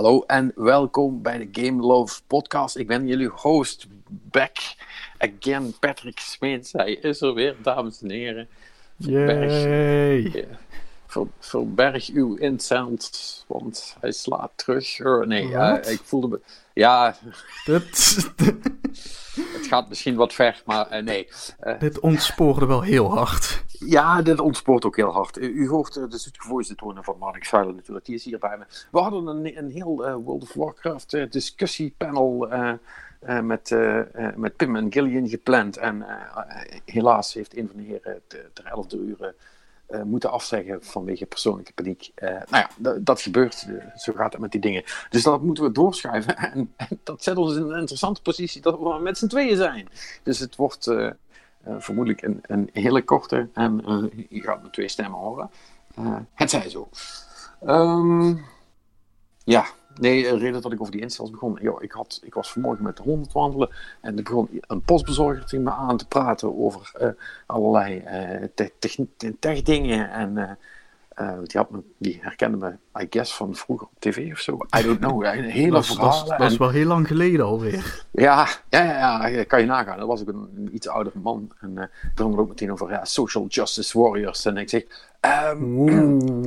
Hallo en welkom bij de Game Love podcast. Ik ben jullie host, back again, Patrick Smeets. Hij is er weer, dames en heren. Yay! Ver, verberg uw incent, want hij slaat terug. Uh, nee, uh, ik voelde me... Ja, gaat misschien wat ver, maar uh, nee. dit ontspoorde wel heel hard. Ja, dit ontspoort ook heel hard. U, hoort de zoete tonen van Mark Silent natuurlijk, die is hier bij me. We hadden een, een heel World of Warcraft discussiepanel met, met Pim en Gillian gepland. En helaas heeft een van de heren ter 11 uur uh, moeten afzeggen vanwege persoonlijke paniek. Uh, nou ja, dat gebeurt. Uh, zo gaat het met die dingen. Dus dat moeten we doorschuiven. En, dat zet ons in een interessante positie dat we met z'n tweeën zijn. Dus het wordt vermoedelijk een, een, hele korte. En je gaat met twee stemmen horen. het zij zo. Um, ja, Nee, de reden dat ik over die installs begon. Yo, ik, had, ik was vanmorgen met de hond wandelen. En er begon een postbezorger tegen me aan te praten over uh, allerlei uh, tech-dingen. Te te en uh, die, had me, die herkende me, I guess, van vroeger op tv of zo. I don't know. Een hele dat, verhalen. Dat, dat is wel heel lang geleden alweer. Ja, ja, ja, ja, kan je nagaan. Dat was ook een, een iets oudere man. En uh, begon er ook meteen over ja, social justice warriors. En ik zeg, um,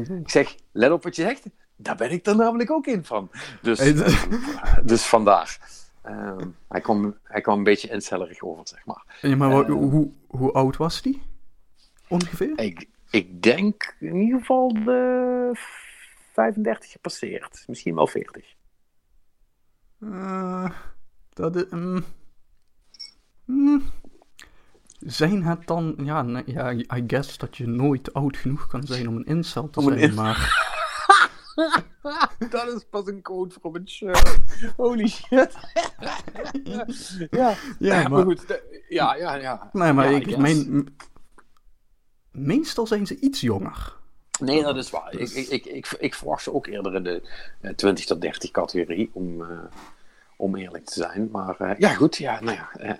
ik zeg, let op wat je zegt daar ben ik er namelijk ook in van. Dus, uh, dus vandaar. Uh, hij, kwam, hij kwam een beetje incellerig over, zeg maar. Ja, maar uh, hoe, hoe oud was die? Ongeveer? Ik, ik denk in ieder geval de 35 gepasseerd. Misschien wel 40. Uh, dat is... Um, mm, zijn het dan... Ja, nee, ja, I guess dat je nooit oud genoeg kan zijn om een incel te om zijn, maar... dat is pas een code voor een shirt. Holy shit. ja. ja, maar, maar goed. Ja, ja, ja. Nee, maar ja, ik, mijn, meestal zijn ze iets jonger. Nee, dat is waar. Dus... Ik, ik, ik, ik, verwacht ze ook eerder in de uh, 20 tot 30 categorie, om, uh, om eerlijk te zijn. Maar uh, ja, goed. Ja, nou ja.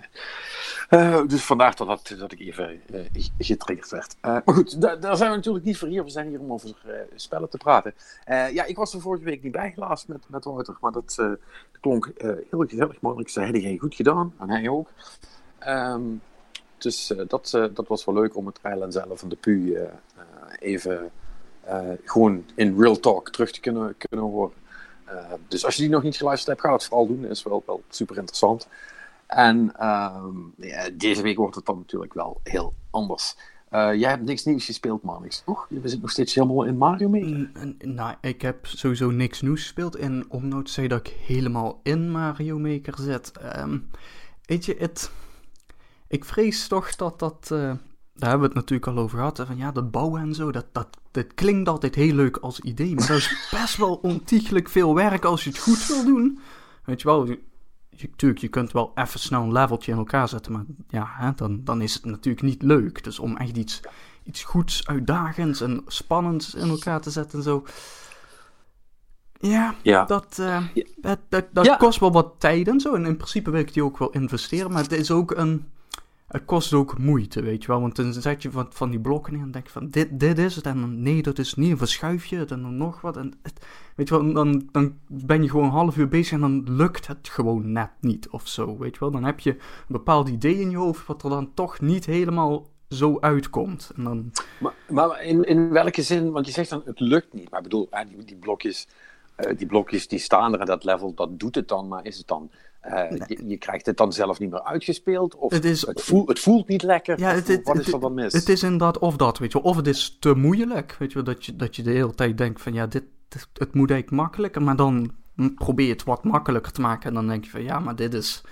Uh, dus vandaar dat, dat, dat ik even getriggerd werd. Maar goed, da daar zijn we natuurlijk niet voor hier. We zijn hier om over spellen te praten. ja, ik was er vorige week niet bij helaas met, met Wouter, maar dat, klonk heel gezellig. Mogelijk zei hij goed gedaan, en hij ook. Um, dus dat, dat was wel leuk om het Rijlen zelf van de Pu even gewoon in real talk terug te kunnen, kunnen horen. Dus als je die nog niet geluisterd hebt, ga het vooral doen. Is wel, wel super interessant. En um, ja, deze week wordt het dan natuurlijk wel heel anders. Uh, jij hebt niks nieuws gespeeld, Manix, toch? Je zit nog steeds helemaal in Mario Maker. Nou, ik heb sowieso niks nieuws gespeeld. En om te zeggen dat ik helemaal in Mario Maker zit. Um, weet je, het... Ik vrees toch dat dat... Daar hebben we het natuurlijk al over gehad. Van ja, dat bouwen en zo, dat, dat, dat klinkt altijd heel leuk als idee. Maar dat is best wel ontiegelijk veel werk als je het goed wil doen. Weet je wel, je, tuurlijk, je kunt wel even snel een leveltje in elkaar zetten, maar ja, hè, dan, dan is het natuurlijk niet leuk. Dus om echt iets, iets goeds, uitdagends en spannends in elkaar te zetten en zo. Ja, ja. dat, uh, ja. dat, dat, dat ja. kost wel wat tijd en zo. En in principe wil ik die ook wel investeren, maar het is ook een... Het kost ook moeite, weet je wel. Want dan zet je van, van die blokken in en denk je van, dit, dit is het. En dan, nee, dat is niet. En verschuif je het en dan nog wat. En het, weet je wel, dan, dan ben je gewoon een half uur bezig en dan lukt het gewoon net niet of zo, weet je wel. Dan heb je een bepaald idee in je hoofd wat er dan toch niet helemaal zo uitkomt. En dan... Maar, maar in, in welke zin, want je zegt dan het lukt niet. Maar ik bedoel, die, die blokjes... Uh, die blokjes die staan er en dat level, dat doet het dan, maar is het dan uh, nee. je, je, krijgt het dan zelf niet meer uitgespeeld? Of het, is, het, voelt, het voelt niet lekker? Ja, het, wat is er dan mis? Het is inderdaad of dat, weet je Of het is te moeilijk, weet je wel. Dat je, dat je de hele tijd denkt van, ja, dit, het moet eigenlijk makkelijker. Maar dan probeer je het wat makkelijker te maken. En dan denk je van, ja, maar dit is...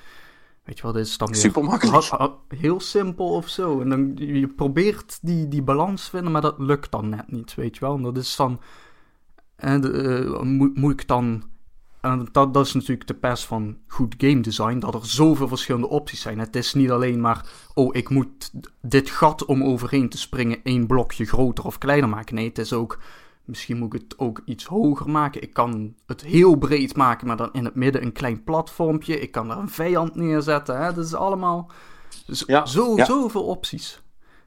Weet je wel, dit is dan weer... Super makkelijk. Heel simpel of zo. En dan je probeert die, die balans vinden, maar dat lukt dan net niet, weet je wel. En dat is dan... En, uh, moet, moet ik dan en dat, dat, is natuurlijk de pest van goed game design, dat er zoveel verschillende opties zijn. Het is niet alleen maar, oh, ik moet dit gat om overheen te springen één blokje groter of kleiner maken. Nee, het is ook, misschien moet ik het ook iets hoger maken. Ik kan het heel breed maken, maar dan in het midden een klein platformpje. Ik kan daar een vijand neerzetten. Hè? Dat is allemaal ja, zo, ja. zoveel opties.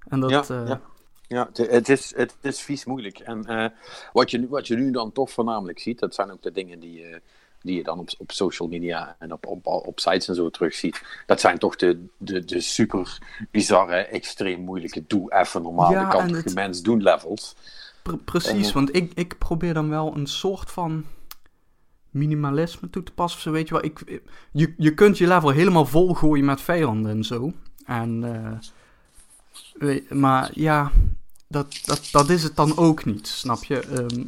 En dat, ja, uh, ja. Ja, het is, het is vies moeilijk. En uh, wat, je, wat je nu dan toch voornamelijk ziet, dat zijn ook de dingen die, uh, die je dan op, op social media en op, op, op sites en zo terugziet, dat zijn toch de, de, de super bizarre, extreem moeilijke, doe even normaal Ja, de de het- mens doen levels. Pre- precies, Eh. want ik, ik probeer dan wel een soort van minimalisme toe te passen. Zo, weet je wel. Ik, je, je kunt je level helemaal vol gooien met vijanden en zo. En, eh, maar ja, dat, dat, dat is het dan ook niet, snap je? Ehm,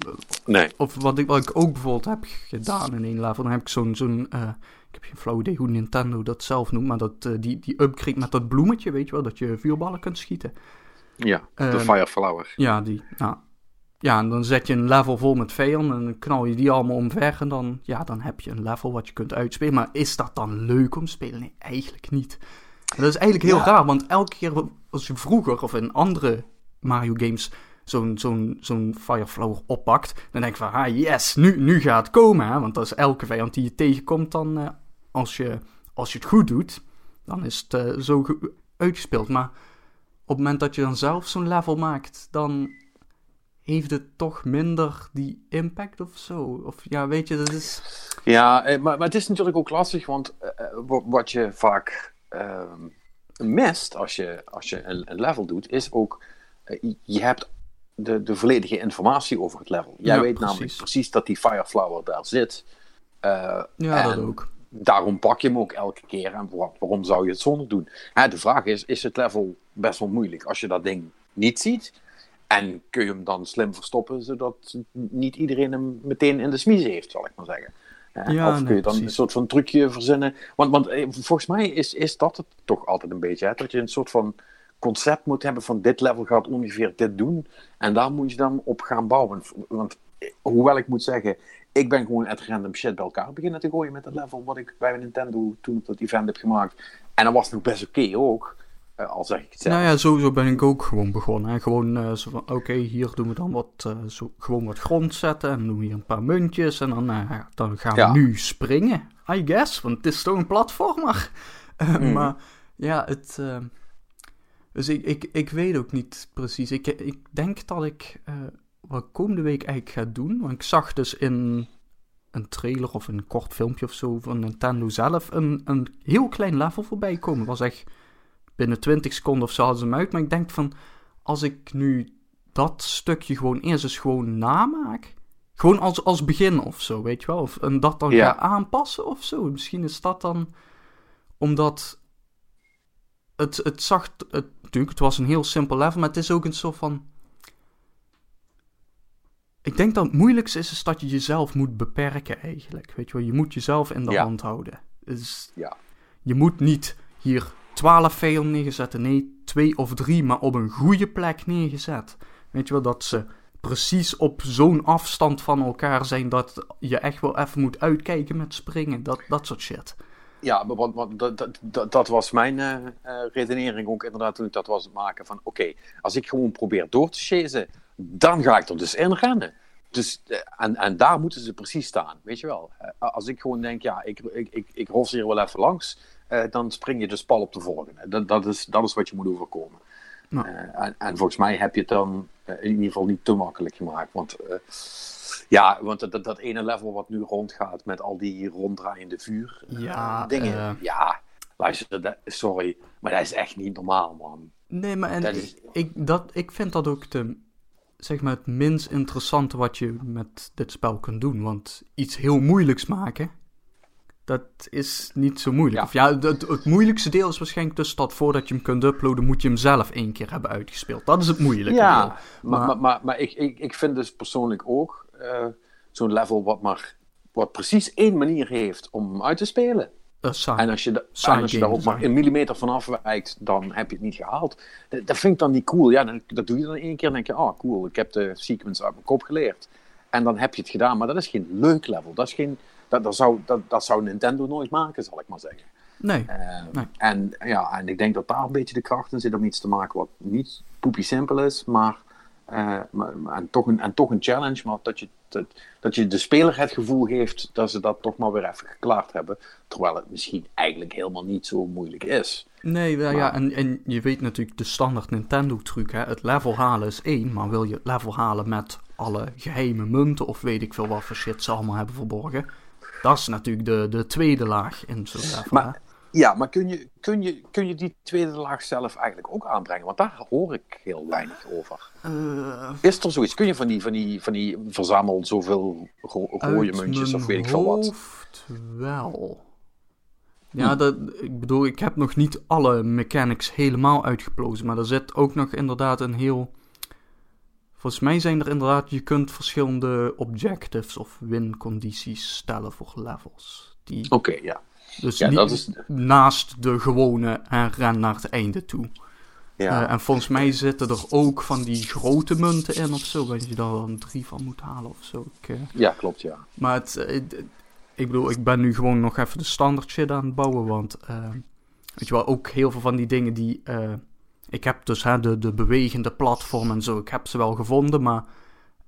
Nee. of wat ik, wat ik ook bijvoorbeeld heb gedaan in één level, dan heb ik zo'n, zo'n eh, ik heb geen flauw idee hoe Nintendo dat zelf noemt, maar dat, eh, die, die upgrade met dat bloemetje, weet je wel, dat je vuurballen kunt schieten. Ja, de Ehm, Fireflower. Ja, die. Nou, ja, en dan zet je een level vol met vijanden en dan knal je die allemaal omver en dan, ja, dan heb je een level wat je kunt uitspelen. Maar is dat dan leuk om te spelen? Nee, eigenlijk niet. En dat is eigenlijk heel Ja. raar, want elke keer als je vroeger of in andere Mario games zo'n zo'n zo'n Fireflower oppakt, dan denk je van, ah yes, nu, nu gaat het komen. Hè? Want is elke vijand die je tegenkomt dan, eh, als, je, als je het goed doet, dan is het eh, zo ge- uitgespeeld. Maar op het moment dat je dan zelf zo'n level maakt, dan heeft het toch minder die impact of zo. Of ja, weet je, dat is... Ja, eh, maar, maar het is natuurlijk ook lastig, want wat- je vaak ehm, mist als je, als je een, level doet, is ook, je- hebt de, de volledige informatie over het level. Jij Ja, weet precies. namelijk precies dat die Fireflower daar zit. Eh, Ja, dat ook. Daarom pak je hem ook elke keer. En waar- waarom zou je het zonder doen? Hè, de vraag is, is het level best wel moeilijk als je dat ding niet ziet? En kun je hem dan slim verstoppen, zodat niet iedereen hem meteen in de smiezen heeft, zal ik maar zeggen. Ja, of kun je dan precies. een soort van trucje verzinnen? Want, want eh, volgens mij is, is dat het toch altijd een beetje. Hè? Dat je een soort van concept moet hebben van dit level gaat ongeveer dit doen. En daar moet je dan op gaan bouwen. Want eh, hoewel ik moet zeggen, ik ben gewoon at random shit bij elkaar beginnen te gooien met het level wat ik bij Nintendo toen op dat event heb gemaakt. En dat was nog best oké ook. eh, al zeg ik het zelf. Nou ja, sowieso ben ik ook gewoon begonnen. Hè. Gewoon eh, zo van, oké, hier doen we dan wat, zo, gewoon wat grond zetten. En doen we hier een paar muntjes. En dan, dan gaan we Ja. nu springen, I guess. Want het is toch een platformer. Mhm. Maar ja, het... dus ik, ik, ik weet ook niet precies. Ik, ik denk dat ik eh, wat komende week eigenlijk ga doen. Want ik zag dus in een trailer of een kort filmpje of zo van Nintendo zelf een, een heel klein level voorbij komen. Het was echt binnen 20 seconden of zo hadden ze hem uit. Maar ik denk van, als ik nu dat stukje gewoon eerst eens gewoon namaak. Gewoon als, als begin of zo, weet je wel. Of, en dat dan Ja. ga aanpassen of zo. Misschien is dat dan omdat het, het zag, het, natuurlijk, het was een heel simpel level, maar het is ook een soort van... Ik denk dat het moeilijkste is, is dat je jezelf moet beperken eigenlijk. Weet je wel, je moet jezelf in de Ja. hand houden. Dus Ja. je moet niet hier 12 vijanden neerzetten, nee, twee of drie, maar op een goede plek neergezet. Weet je wel, dat ze precies op zo'n afstand van elkaar zijn dat je echt wel even moet uitkijken met springen. Dat, dat soort shit. Ja, want, want dat, dat, dat, was mijn eh, eh, redenering ook inderdaad toen ik dat was het maken van oké, als ik gewoon probeer door te chasen, dan ga ik er dus in rennen. Dus, eh, en, en daar moeten ze precies staan, weet je wel. Als ik gewoon denk, ja, ik, ik, ik, ik hier wel even langs, dan spring je dus pal op de volgende. Dat, dat, is, dat is wat je moet overkomen. Nou. Eh, en, en volgens mij heb je het dan eh, in ieder geval niet te makkelijk gemaakt. Want eh, ja, want dat, dat, dat ene level wat nu rondgaat met al die ronddraaiende vuur Ja, dingen. Ja, luister, dat, sorry, maar dat is echt niet normaal, man. Nee, maar en Dat is- ik, dat, ik vind dat ook de, zeg maar het minst interessante wat je met dit spel kunt doen. Want iets heel moeilijks maken, dat is niet zo moeilijk. Ja. Of ja, het, het moeilijkste deel is waarschijnlijk dus dat voordat je hem kunt uploaden, moet je hem zelf één keer hebben uitgespeeld. Dat is het moeilijke deel. Maar, Maar- maar, maar, maar ik, ik, ik vind dus persoonlijk ook eh, zo'n level wat maar wat precies één manier heeft om hem uit te spelen. Saai. En als je, da- en als je maar een millimeter van afwijkt, dan heb je het niet gehaald. Dat, dat vind ik dan niet cool. Ja, dan, dat doe je dan één keer en denk je, ah cool, ik heb de sequence uit mijn kop geleerd. En dan heb je het gedaan, maar dat is geen leuk level. Dat, is geen, dat, dat, zou, dat, dat zou Nintendo nooit maken, zal ik maar zeggen. Nee, Eh, Nee. en, ja, en ik denk dat daar een beetje de kracht in zit om iets te maken wat niet poepie simpel is, maar, eh, maar, maar- en, toch een, en toch een challenge, maar dat je, dat, dat je de speler het gevoel geeft dat ze dat toch maar weer even geklaard hebben, terwijl het misschien eigenlijk helemaal niet zo moeilijk is. nee ja, en, en je weet natuurlijk de standaard Nintendo-truc. hè. Het level halen is één, maar wil je het level halen met alle geheime munten of weet ik veel wat voor shit ze allemaal hebben verborgen, dat is natuurlijk de, de tweede laag in zo'n. Maar-. Ja, maar kun je, kun, je, kun je die tweede laag zelf eigenlijk ook aanbrengen? Want daar hoor ik heel weinig over. Eh, Is er zoiets? Kun je van die, van die, van die verzamel zoveel ro- rode muntjes of weet ik veel wat? hoofd wel. Ja, dat, ik bedoel, ik heb nog niet alle mechanics helemaal uitgeplozen, maar er zit ook nog inderdaad een heel... Volgens mij zijn er inderdaad, je kunt verschillende objectives of win-condities stellen voor levels. Die, Oké, ja. dus Ja, dat is... naast de gewone en ren naar het einde toe. Ja. Eh, en volgens mij zitten er ook van die grote munten in of zo, dat je daar dan drie van moet halen of zo. Ik, eh, ja, klopt, ja. maar het, eh, het- ik bedoel, ik ben nu gewoon nog even de standaard shit aan het bouwen. Want, weet je wel, ook heel veel van die dingen die... ik heb dus hè, de, de bewegende platform en zo, ik heb ze wel gevonden. Maar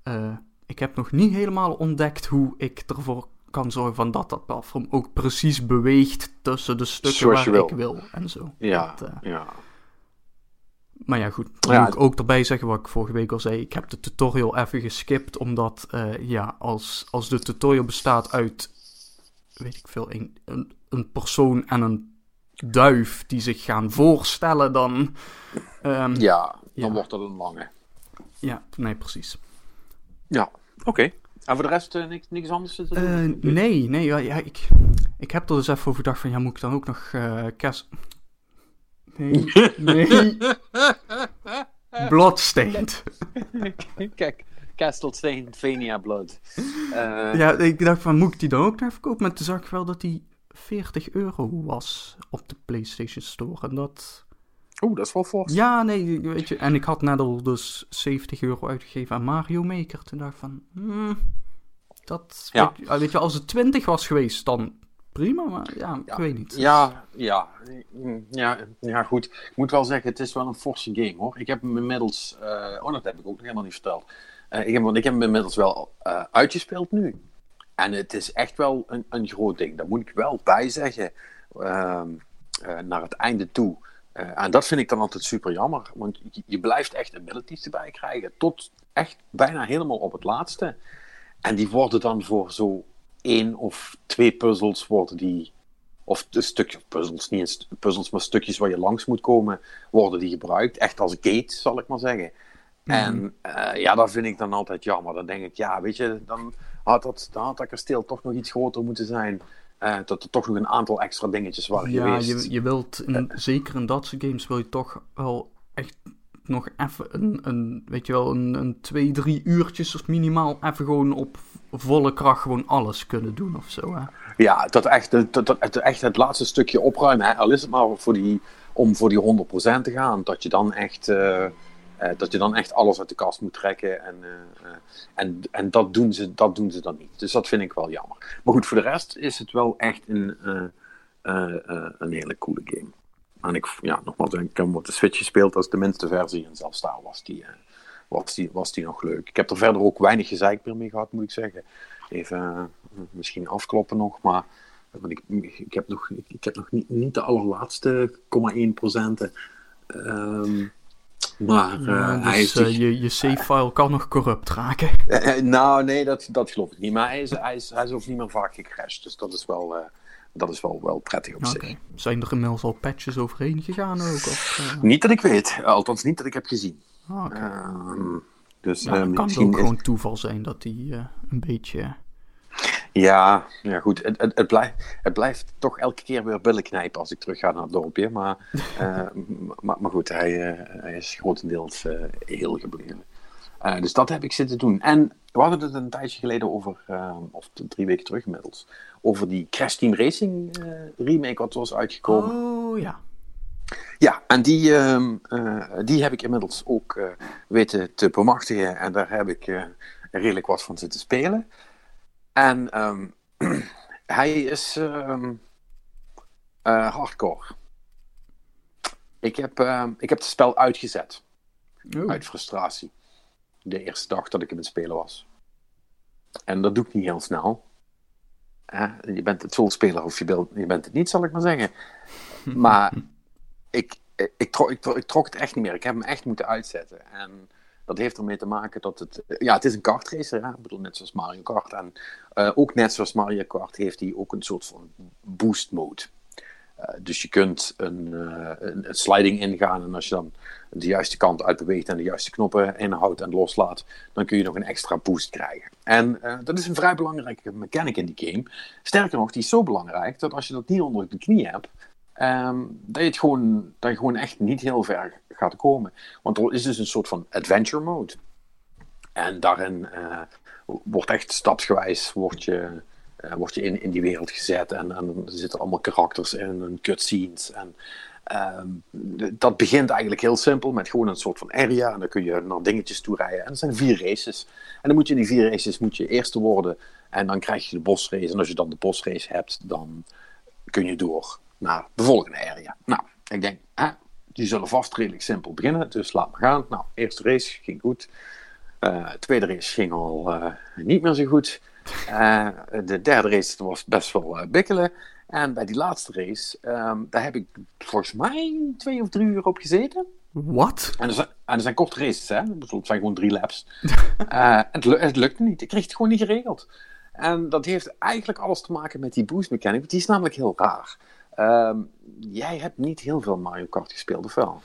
eh, ik heb nog niet helemaal ontdekt hoe ik ervoor kan zorgen van dat dat platform ook precies beweegt tussen de stukken Zoals waar ik wil en zo. Ja, Dat, eh, ja. maar ja, goed. Dan Ja, moet ik ook erbij zeggen wat ik vorige week al zei. Ik heb de tutorial even geskipt, omdat eh, ja, als, als de tutorial bestaat uit, weet ik veel, een, een, een persoon en een duif die zich gaan voorstellen, dan... ehm, ja, dan Ja. wordt dat een lange. ja, nee, precies. Ja, oké. En voor de rest eh, niks, niks anders te doen? Eh, nee, nee, ja, ja, ik, ik heb er dus even over gedacht van, ja, moet ik dan ook nog eh kerst... Nee, nee. Bloodstained. Kijk, Castlevania Blood. Ja, ik dacht van, moet ik die dan ook naar verkopen? Maar toen zag ik wel dat die 40 euro was op de PlayStation Store. En dat... Oeh, dat is wel fors. Ja, nee, weet je... En ik had net al dus 70 euro uitgegeven aan Mario Maker. Toen dacht ik van, hmm, dat... Ja. Weet, je, weet je, als het 20 was geweest, dan prima. Maar ja, ik weet niet. Ja, ja, ja, ja, goed. Ik moet wel zeggen, het is wel een forse game hoor. Ik heb hem inmiddels, eh, oh dat heb ik ook nog helemaal niet verteld. Eh, ik, heb, want ik heb hem inmiddels wel eh, uitgespeeld nu. En het is echt wel een, een groot ding. Daar moet ik wel bij zeggen. ehm, eh, naar het einde toe. Eh, en dat vind ik dan altijd super jammer. Want je, je blijft echt abilities erbij krijgen. Tot echt bijna helemaal op het laatste. En die worden dan voor zo één of twee puzzels worden die of een stukje puzzels, niet eens puzzels, maar stukjes waar je langs moet komen, worden die gebruikt. Echt als gate, zal ik maar zeggen. En eh, ja, dat vind ik dan altijd jammer. Dan denk ik, ja, weet je, dan had dat, had dat kasteel toch nog iets groter moeten zijn. Eh, dat er toch nog een aantal extra dingetjes waren Ja, geweest. je, je wilt, Eh. in, zeker in dat soort games, wil je toch wel echt nog even een, een weet je wel, een, een twee, drie uurtjes of minimaal even gewoon op volle kracht gewoon alles kunnen doen of zo. Hè? Ja, dat echt, dat, dat, dat echt het laatste stukje opruimen. Hè? Al is het maar voor die, om voor die 100% te gaan. Dat je dan echt, eh, eh, dat je dan echt alles uit de kast moet trekken. En, eh, eh, en, en dat, doen ze, dat doen ze dan niet. Dus dat vind ik wel jammer. Maar goed, voor de rest is het wel echt een, een hele coole game. En ik, ja, nogmaals, ik heb de Switch gespeeld. Is de minste versie. En zelfs daar was die, was die, was die nog leuk. Ik heb er verder ook weinig gezeik meer mee gehad, moet ik zeggen. Even misschien afkloppen nog, maar want ik, ik heb nog, ik, heb nog niet, niet de allerlaatste 0,1 procenten. Ehm, maar eh, Ja, hij is dus eh, je, je save-file kan nog corrupt raken. eh, nou, nee, dat, dat geloof ik niet. Maar hij is, hij, is, hij is ook niet meer vaak gecrashed. Dus dat is wel, eh, dat is wel, wel prettig op zich. Zijn er inmiddels al patches overheen gegaan ook? Of, eh? Niet dat ik weet. Althans, niet dat ik heb gezien. Ah. Ehm, dus Ja, eh, dan kan het misschien ook is- gewoon toeval zijn dat die eh, een beetje... Ja, ja goed. Het, het, het, blijft, het blijft toch elke keer weer billen knijpen als ik terug ga naar het dorpje. Maar, eh, maar, maar goed, hij, eh, hij is grotendeels eh, heel gebleven. Dus dat heb ik zitten doen. En we hadden het een tijdje geleden over, of drie weken terug inmiddels, over die Crash Team Racing remake wat was uitgekomen. Oh, ja. Ja, en die, ehm, eh, die heb ik inmiddels ook weten te bemachtigen. En daar heb ik redelijk wat van zitten spelen. En ehm, hij is ehm, eh, hardcore. Ik heb, ehm, ik heb het spel uitgezet. Oh. Uit frustratie. De eerste dag dat ik hem in het spelen was. En dat doe ik niet heel snel. Hè, je bent het speler of je bent, je bent het niet, zal ik maar zeggen. Maar ik, ik, trok, ik, trok, ik trok het echt niet meer. Ik heb hem echt moeten uitzetten. En Dat heeft ermee te maken dat het... Ja, het is een kartracer, ja? ik bedoel, net zoals Mario Kart. En uh, ook net zoals Mario Kart heeft hij ook een soort van boost mode. Uh, dus je kunt een, een, een, sliding ingaan en als je dan de juiste kant uitbeweegt en de juiste knoppen inhoudt en loslaat, dan kun je nog een extra boost krijgen. En dat is een vrij belangrijke mechanic in die game. Sterker nog, die is zo belangrijk dat als je dat niet onder de knie hebt, um, dat, je gewoon, dat je gewoon echt niet heel ver gaat komen. Want er is dus een soort van adventure mode. En daarin wordt echt stapsgewijs wordt je, uh, je in, in die wereld gezet en, en er zitten allemaal karakters in en cutscenes. En uh, dat begint eigenlijk heel simpel met gewoon een soort van area en dan kun je naar dingetjes toe rijden. En er zijn vier races. En dan moet je in die vier races moet je eerste worden en dan krijg je de bosrace. En als je dan de bosrace hebt, dan kun je door naar de volgende area. Nou, ik denk, hè, die zullen vast redelijk simpel beginnen, dus laat maar gaan. Nou, eerste race ging goed. Uh, tweede race ging al uh, niet meer zo goed. Uh, de derde race was best wel bikkelen. En bij die laatste race, um, daar heb ik volgens mij twee of drie uur op gezeten. Wat? En er zijn, en er zijn korte races, hè? Het zijn gewoon drie laps. het, het lukte niet. Ik kreeg het gewoon niet geregeld. En dat heeft eigenlijk alles te maken met die boost mechanic. Die is namelijk heel raar. Um, jij hebt niet heel veel Mario Kart gespeeld, of wel?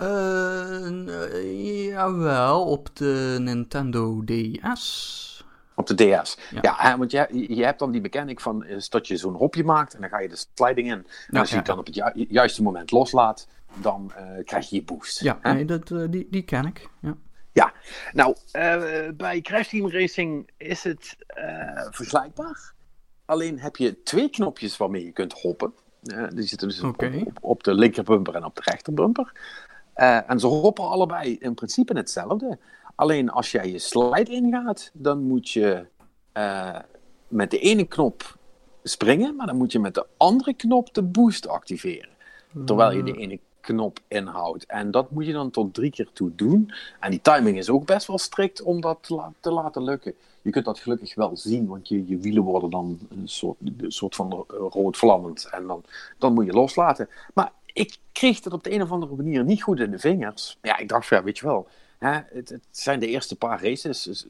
Uh, jawel, op de Nintendo DS. Op de DS. Ja, want je, je hebt dan die mechanic van is dat je zo'n hopje maakt en dan ga je de sliding in. En ja, als je het dan op het ju juiste moment loslaat, dan uh, krijg je je boost. Ja, nee, dat, uh, die, die ken ik. Ja. Ja, nou, uh, bij Crash Team Racing is het vergelijkbaar. Alleen heb je twee knopjes waarmee je kunt hoppen. Die zitten dus okay. op, op, de linkerbumper en op de rechterbumper. en ze hoppen allebei in principe hetzelfde. Alleen als jij je slide ingaat, dan moet je uh, met de ene knop springen, maar dan moet je met de andere knop de boost activeren. Terwijl je de mm. ene knop inhoudt. En dat moet je dan tot drie keer toe doen. En die timing is ook best wel strikt om dat te, la te laten lukken. Je kunt dat gelukkig wel zien, want je, je wielen worden dan een soort, soort van rood vlammend. En dan, dan moet je loslaten. Maar ik kreeg het op de een of andere manier niet goed in de vingers. Ja, ik dacht, ja, weet je wel, Hè, het, het, zijn de eerste paar races.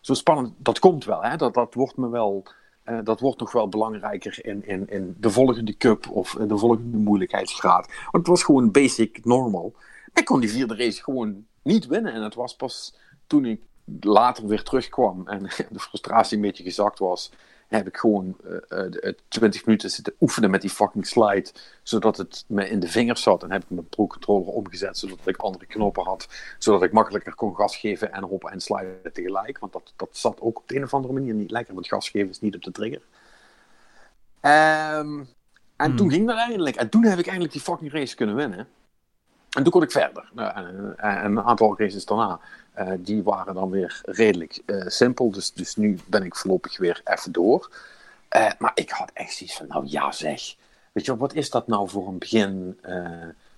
Zo spannend, dat komt wel. Hè? Dat, dat wordt me wel. Uh, dat wordt nog wel belangrijker in, in, in de volgende cup of de volgende moeilijkheidsgraad. Want het was gewoon basic normal. Ik kon die vierde race gewoon niet winnen. En het was pas toen ik later weer terugkwam en de frustratie een beetje gezakt was heb ik gewoon uh, uh, 20 minuten zitten oefenen met die fucking slide, zodat het me in de vingers zat. En heb ik mijn pro-controller omgezet, zodat ik andere knoppen had, zodat ik makkelijker kon gas geven en hoppen en sliden tegelijk. Want dat, dat zat ook op de een of andere manier niet lekker, want gas geven is niet op de trigger. Um, en hmm. toen ging dat eindelijk. En toen heb ik eindelijk die fucking race kunnen winnen. En toen kon ik verder. En, en, een aantal races daarna. Uh, die waren dan weer redelijk uh, simpel. Dus, dus nu ben ik voorlopig weer even door. Uh, maar ik had echt zoiets van, nou ja zeg. Weet je, wat is dat nou voor een begin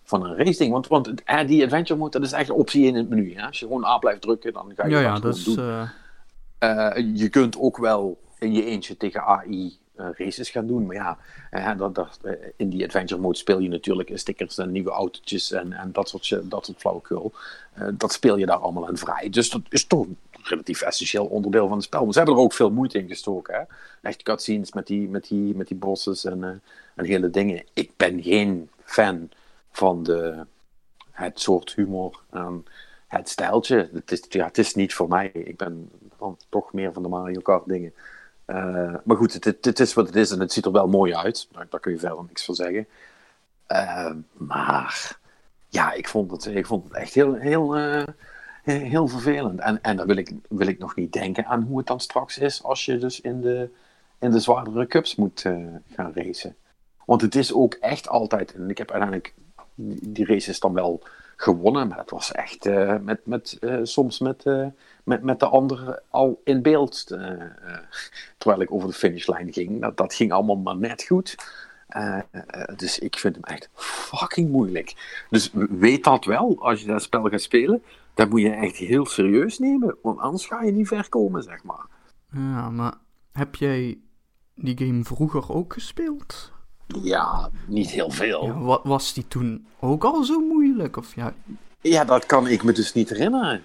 van een race ding? Want, want die adventure mode, dat is eigenlijk optie in het menu. Hè? Als je gewoon A blijft drukken, dan ga je ja, dat ja, dus, doen. je kunt ook wel in je eentje tegen AI races gaan doen. Maar ja, uh, dat, dat, uh, in die adventure mode speel je natuurlijk stickers en nieuwe autootjes en, en dat soort, dat soort flauwekul. dat speel je daar allemaal aan vrij. Dus dat is toch een relatief essentieel onderdeel van het spel. Maar ze hebben er ook veel moeite in gestoken. Hè? Echt cutscenes met die, met die, met die bosses en, en hele dingen. Ik ben geen fan van de, het soort humor en het stijltje. Het is, ja, het is niet voor mij. Ik ben dan toch meer van de Mario Kart dingen. Uh, maar goed, het, het, is wat het is en het ziet er wel mooi uit. Daar, daar kun je verder niks van zeggen. Uh, maar ja, ik vond het, ik vond het echt heel, heel, uh, heel vervelend. En, en dan wil ik, wil ik nog niet denken aan hoe het dan straks is als je dus in de, in de zwaardere cups moet gaan racen. Want het is ook echt altijd, en ik heb uiteindelijk die races dan wel gewonnen, maar het was echt met, met, soms met met, met de anderen al in beeld. Uh, uh, terwijl ik over de finishlijn ging. Dat, dat ging allemaal maar net goed. Uh, dus ik vind hem echt fucking moeilijk. Dus weet dat wel, als je dat spel gaat spelen. Dat moet je echt heel serieus nemen. Want anders ga je niet ver komen, zeg maar. Ja, maar heb jij die game vroeger ook gespeeld? Ja, niet heel veel. Ja, wat, was die toen ook al zo moeilijk? Of ja... ja, dat kan ik me dus niet herinneren.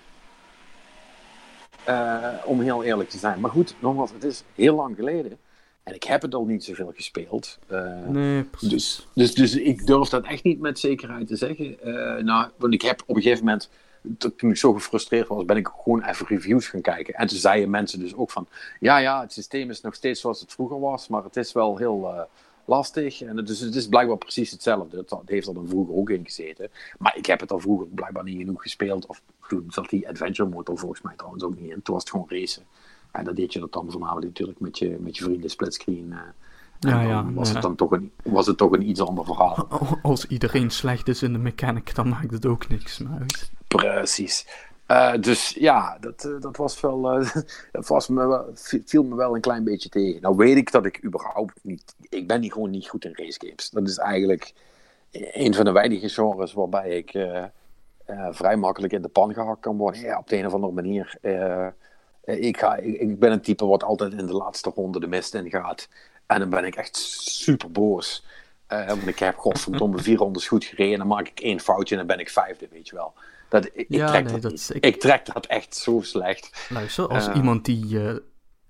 Om heel eerlijk te zijn. Maar goed, nogmaals, het is heel lang geleden. En ik heb het al niet zoveel gespeeld. nee, precies. Dus, dus, dus ik durf dat echt niet met zekerheid te zeggen. nou, want ik heb op een gegeven moment toen ik zo gefrustreerd was, ben ik gewoon even reviews gaan kijken. En toen zeiden mensen dus ook van, ja, ja, het systeem is nog steeds zoals het vroeger was, maar het is wel heel lastig. En dus het is blijkbaar precies hetzelfde. Het heeft er dan vroeger ook in gezeten. Maar ik heb het al vroeger blijkbaar niet genoeg gespeeld. Of toen zat die adventure motor volgens mij trouwens ook niet in. Toen was het gewoon racen. En dan deed je dat dan vanavond natuurlijk met je, met je vrienden splitscreen. Uh, ja, ja, was, het dan toch een, was het toch een iets ander verhaal. Als iedereen slecht is in de mechanic, dan maakt het ook niks meer uit. Precies. Uh, dus ja, dat, uh, dat was wel, uh, dat was me wel, viel me wel een klein beetje tegen. Nou weet ik dat ik überhaupt niet, ik ben niet gewoon niet goed in race games. Dat is eigenlijk een van de weinige genres waarbij ik vrij makkelijk in de pan gehakt kan worden. Ja, op de een of andere manier. ik, ga, ik, ik, ben een type wat altijd in de laatste ronde de mist in gaat. En dan ben ik echt super boos. want ik heb godverdomme vier rondes goed gereden. Dan maak ik één foutje en dan ben ik vijfde, weet je wel. Dat, ik, ja, trek nee, dat, ik, ik, trek dat echt zo slecht. Luister, als uh, iemand die uh,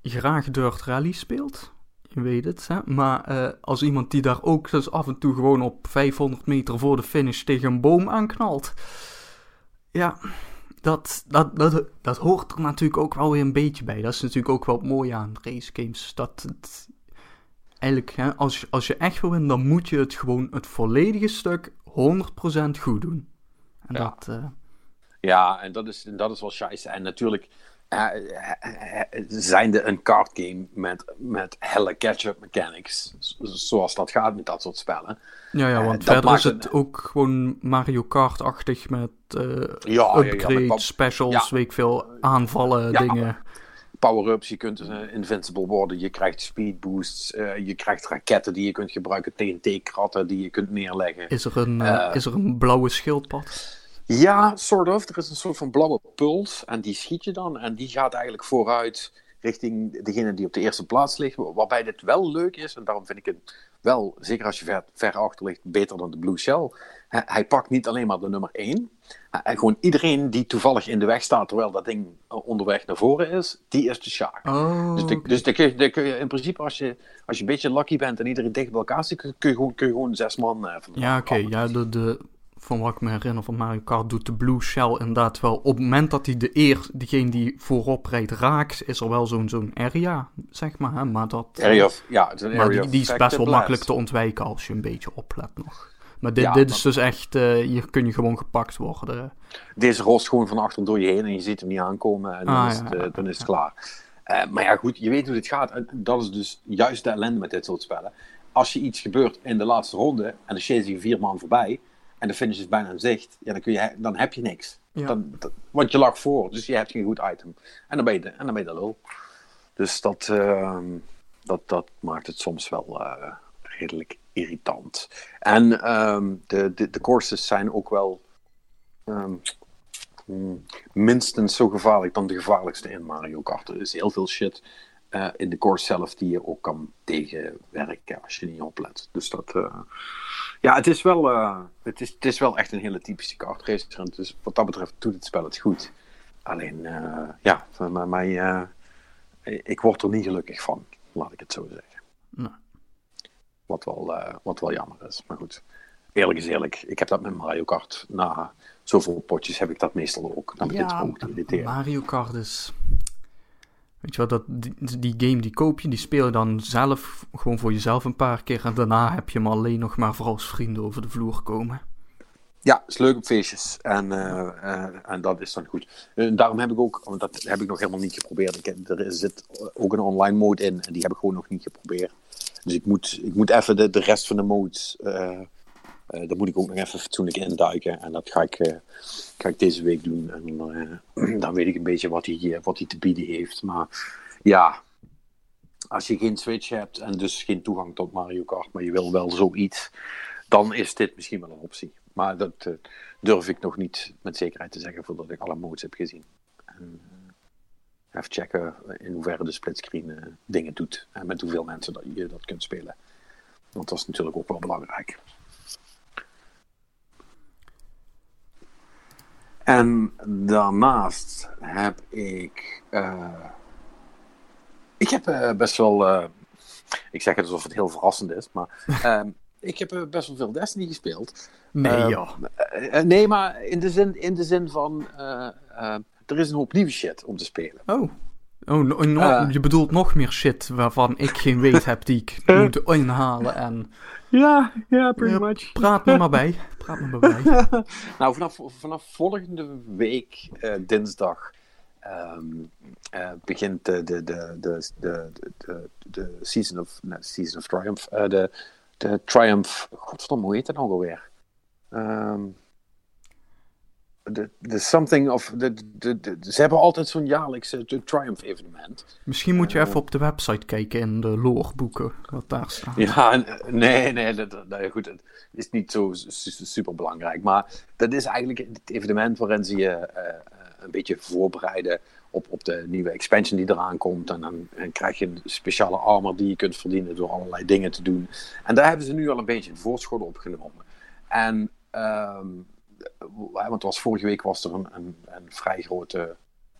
graag dirt rally speelt, je weet het, hè? maar uh, als iemand die daar ook dus af en toe gewoon op 500 meter voor de finish tegen een boom aanknalt, ja, dat, dat, dat, dat hoort er natuurlijk ook wel weer een beetje bij. Dat is natuurlijk ook wel mooi aan race games. Dat het, eigenlijk, hè, als, je, als je echt wil winnen, dan moet je het gewoon het volledige stuk 100% goed doen. En ja. dat... Ja, en dat is, dat is wel scheisse. En natuurlijk uh, zijn er een card game met, met helle catch-up mechanics. Zoals dat gaat met dat soort spellen. Ja, ja want verder is het ook gewoon Mario Kart-achtig met ja, upgrades, ja, specials, weet ik veel, aanvallen, dingen power-ups, je kunt uh, invincible worden, je krijgt speed boosts, uh, je krijgt raketten die je kunt gebruiken, TNT-kratten die je kunt neerleggen. Is er een, uh, is er een blauwe schildpad? Ja, sort of. Er is een soort van blauwe puls en die schiet je dan. En die gaat eigenlijk vooruit richting degene die op de eerste plaats ligt. Waarbij dit wel leuk is, en daarom vind ik het wel, zeker als je ver, ver achter ligt, beter dan de Blue Shell. Hij, pakt niet alleen maar de nummer 1. En gewoon iedereen die toevallig in de weg staat terwijl dat ding onderweg naar voren is, die is de shark. Oh, dus de, dus de, de, kun je in principe, als je, als je een beetje lucky bent en iedereen dicht bij elkaar zit, kun je, gewoon, kun je gewoon zes man uh, van Ja, oké. Ja, de, de, van wat ik me herinner van Mario Kart, doet de Blue Shell inderdaad wel. Op het moment dat hij de eer, degene die voorop rijdt, raakt, is er wel zo'n zo'n area, zeg maar. Hè? Maar, dat, area of, ja, het is een maar area die, die is best wel makkelijk te ontwijken als je een beetje oplet nog. Maar dit, dit is dus echt, uh, hier kun je gewoon gepakt worden. Deze rost gewoon van achter door je heen en je ziet hem niet aankomen en dan, ah, is, het, uh, dan is het klaar. Uh, maar ja, goed, je weet hoe dit gaat. En dat is dus juist de ellende met dit soort spellen. Als je iets gebeurt in de laatste ronde en dan chase je vier man voorbij, en de finish is bijna in zicht, ja, dan, kun je, dan heb je niks. Dan, want je lag voor, dus je hebt geen goed item. En dan ben je de, en dan ben je de lul. Dus dat, uh, dat, dat maakt het soms wel uh, redelijk irritant. En um, de, de, de courses zijn ook wel um, minstens zo gevaarlijk dan de gevaarlijkste in Mario Kart. Er is heel veel shit uh, in de course zelf die je ook kan tegenwerken als je niet oplet. Dus dat, uh, ja, het is wel, uh, het is, het is wel echt een hele typische kartracer. Dus wat dat betreft doet het spel het goed. Alleen, ja, van mij, ik word er niet gelukkig van, laat ik het zo zeggen. Nee. Wat, wel, wat wel jammer is, maar goed. Eerlijk is eerlijk, ik heb dat met Mario Kart. Na zoveel potjes heb ik dat meestal ook. Dan begint ja, ook te irriteren. Mario Kart is Weet je wel, dat, die, game die koop je, die speel je dan zelf gewoon voor jezelf een paar keer. En daarna heb je hem alleen nog maar voor als vrienden over de vloer komen. Ja, is leuk op feestjes. En, uh, uh, en dat is dan goed. Uh, daarom heb ik ook, want dat heb ik nog helemaal niet geprobeerd. Er zit ook een online mode in en die heb ik gewoon nog niet geprobeerd. Dus ik moet, ik moet even de, de rest van de modes daar moet ik ook nog even fatsoenlijk induiken. En dat ga ik, uh, ga ik deze week doen. En uh, dan weet ik een beetje wat hij, wat hij te bieden heeft. Maar ja, als je geen Switch hebt en dus geen toegang tot Mario Kart, maar je wil wel zoiets, dan is dit misschien wel een optie. Maar dat durf ik nog niet met zekerheid te zeggen voordat ik alle modes heb gezien. En, even checken in hoeverre de splitscreen dingen doet en met hoeveel mensen dat je dat kunt spelen. Want dat is natuurlijk ook wel belangrijk. En daarnaast heb ik. Uh, ik heb uh, best wel. Uh, ik zeg het alsof het heel verrassend is, maar. Ehm, ik heb best wel veel Destiny gespeeld. Nee, joh. nee, maar in de zin, in de zin van. er is een hoop nieuwe shit om te spelen. Oh. Oh, no, no, je bedoelt nog meer shit waarvan ik geen weet heb die ik moet inhalen en... Ja, ja, pretty much. Praat me maar bij. Praat me maar bij. nou, vanaf, vanaf volgende week, uh, dinsdag, um, uh, begint de, de, de, de, de, de, de Season of, nee, Season of Triumph, de, de Triumph, godverdomme, hoe heet dat nou alweer? Um, de, de something of. De, de, de, ze hebben altijd zo'n jaarlijks uh, Triumph evenement. Misschien moet je uh, even op de website kijken in de loreboeken, wat daar staat. Ja, nee, nee, dat, dat, goed, het is niet zo super belangrijk. Maar dat is eigenlijk het evenement waarin ze je uh, een beetje voorbereiden op, op de nieuwe expansion die eraan komt. En dan en krijg je een speciale armor die je kunt verdienen door allerlei dingen te doen. En daar hebben ze nu al een beetje een voorschot op genomen. En. Um, want was, vorige week was er een, een, vrij grote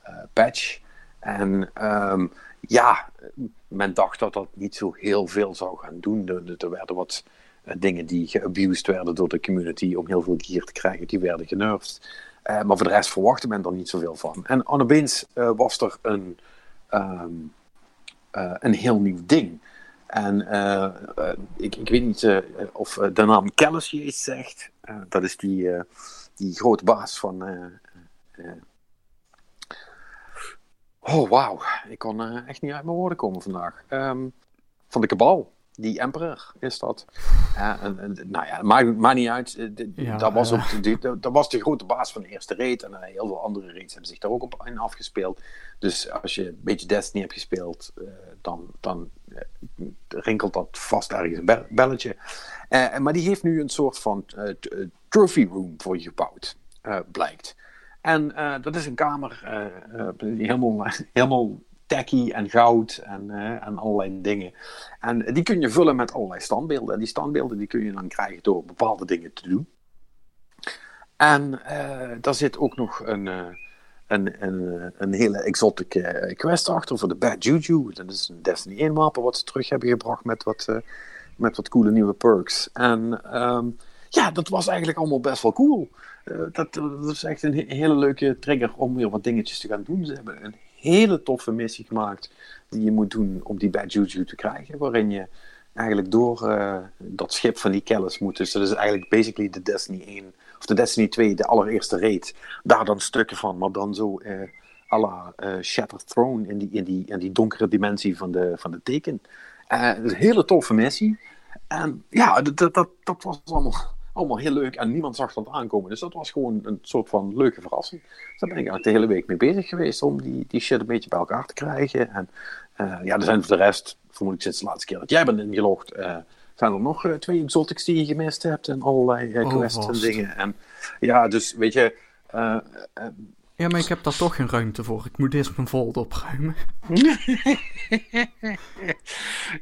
uh, patch. En um, ja, men dacht dat dat niet zo heel veel zou gaan doen. Er, er werden wat uh, dingen die geabused werden door de community om heel veel gear te krijgen, die werden genervd. Maar voor de rest verwachtte men er niet zoveel van. En opeens was er een, um, een heel nieuw ding. En ik, ik weet niet of de naam Kellis je iets zegt. dat is die die grote baas van. Oh, wauw. Ik kon echt niet uit mijn woorden komen vandaag. Um, van de kabal. Die emperor is dat. En, en, nou ja, maakt, maakt niet uit. De, ja, dat, was ook, de, dat was de grote baas van de eerste raid. En heel veel andere raids hebben zich daar ook op in afgespeeld. Dus als je een beetje Destiny hebt gespeeld, dan, dan rinkelt dat vast ergens een belletje. maar die heeft nu een soort van trophy room voor je gebouwd, blijkt. En dat is een kamer uh, helemaal, helemaal tacky en goud en, en allerlei dingen. En die kun je vullen met allerlei standbeelden. En die standbeelden die kun je dan krijgen door bepaalde dingen te doen. En daar zit ook nog een, een, een, een hele exotic quest achter voor de Bad Juju. Dat is een Destiny 1 wapen wat ze terug hebben gebracht met wat, met wat coole nieuwe perks. En um, ja, dat was eigenlijk allemaal best wel cool. Dat, dat is echt een hele leuke trigger om weer wat dingetjes te gaan doen. Ze hebben een hele toffe missie gemaakt die je moet doen om die Bad Juju te krijgen. Waarin je eigenlijk door uh, dat schip van die Kellis moet. Dus dat is eigenlijk basically de Destiny 1 of de Destiny 2, de allereerste raid. Daar dan stukken van, maar dan zo uh, à la Shattered Throne in die, in, die, in die donkere dimensie van de, van de teken. Een hele toffe missie. En ja, dat, dat, dat was allemaal allemaal heel leuk en niemand zag dat aankomen. Dus dat was gewoon een soort van leuke verrassing. Dus daar ben ik eigenlijk de hele week mee bezig geweest om die, die shit een beetje bij elkaar te krijgen. En uh, ja, er zijn voor de rest, vermoed ik sinds de laatste keer dat jij bent ingelogd, uh, zijn er nog uh, twee exotics die je gemist hebt en allerlei uh, quests oh, en dingen. En ja, dus weet je. Ja, maar ik heb daar toch geen ruimte voor. Ik moet eerst mijn folder opruimen.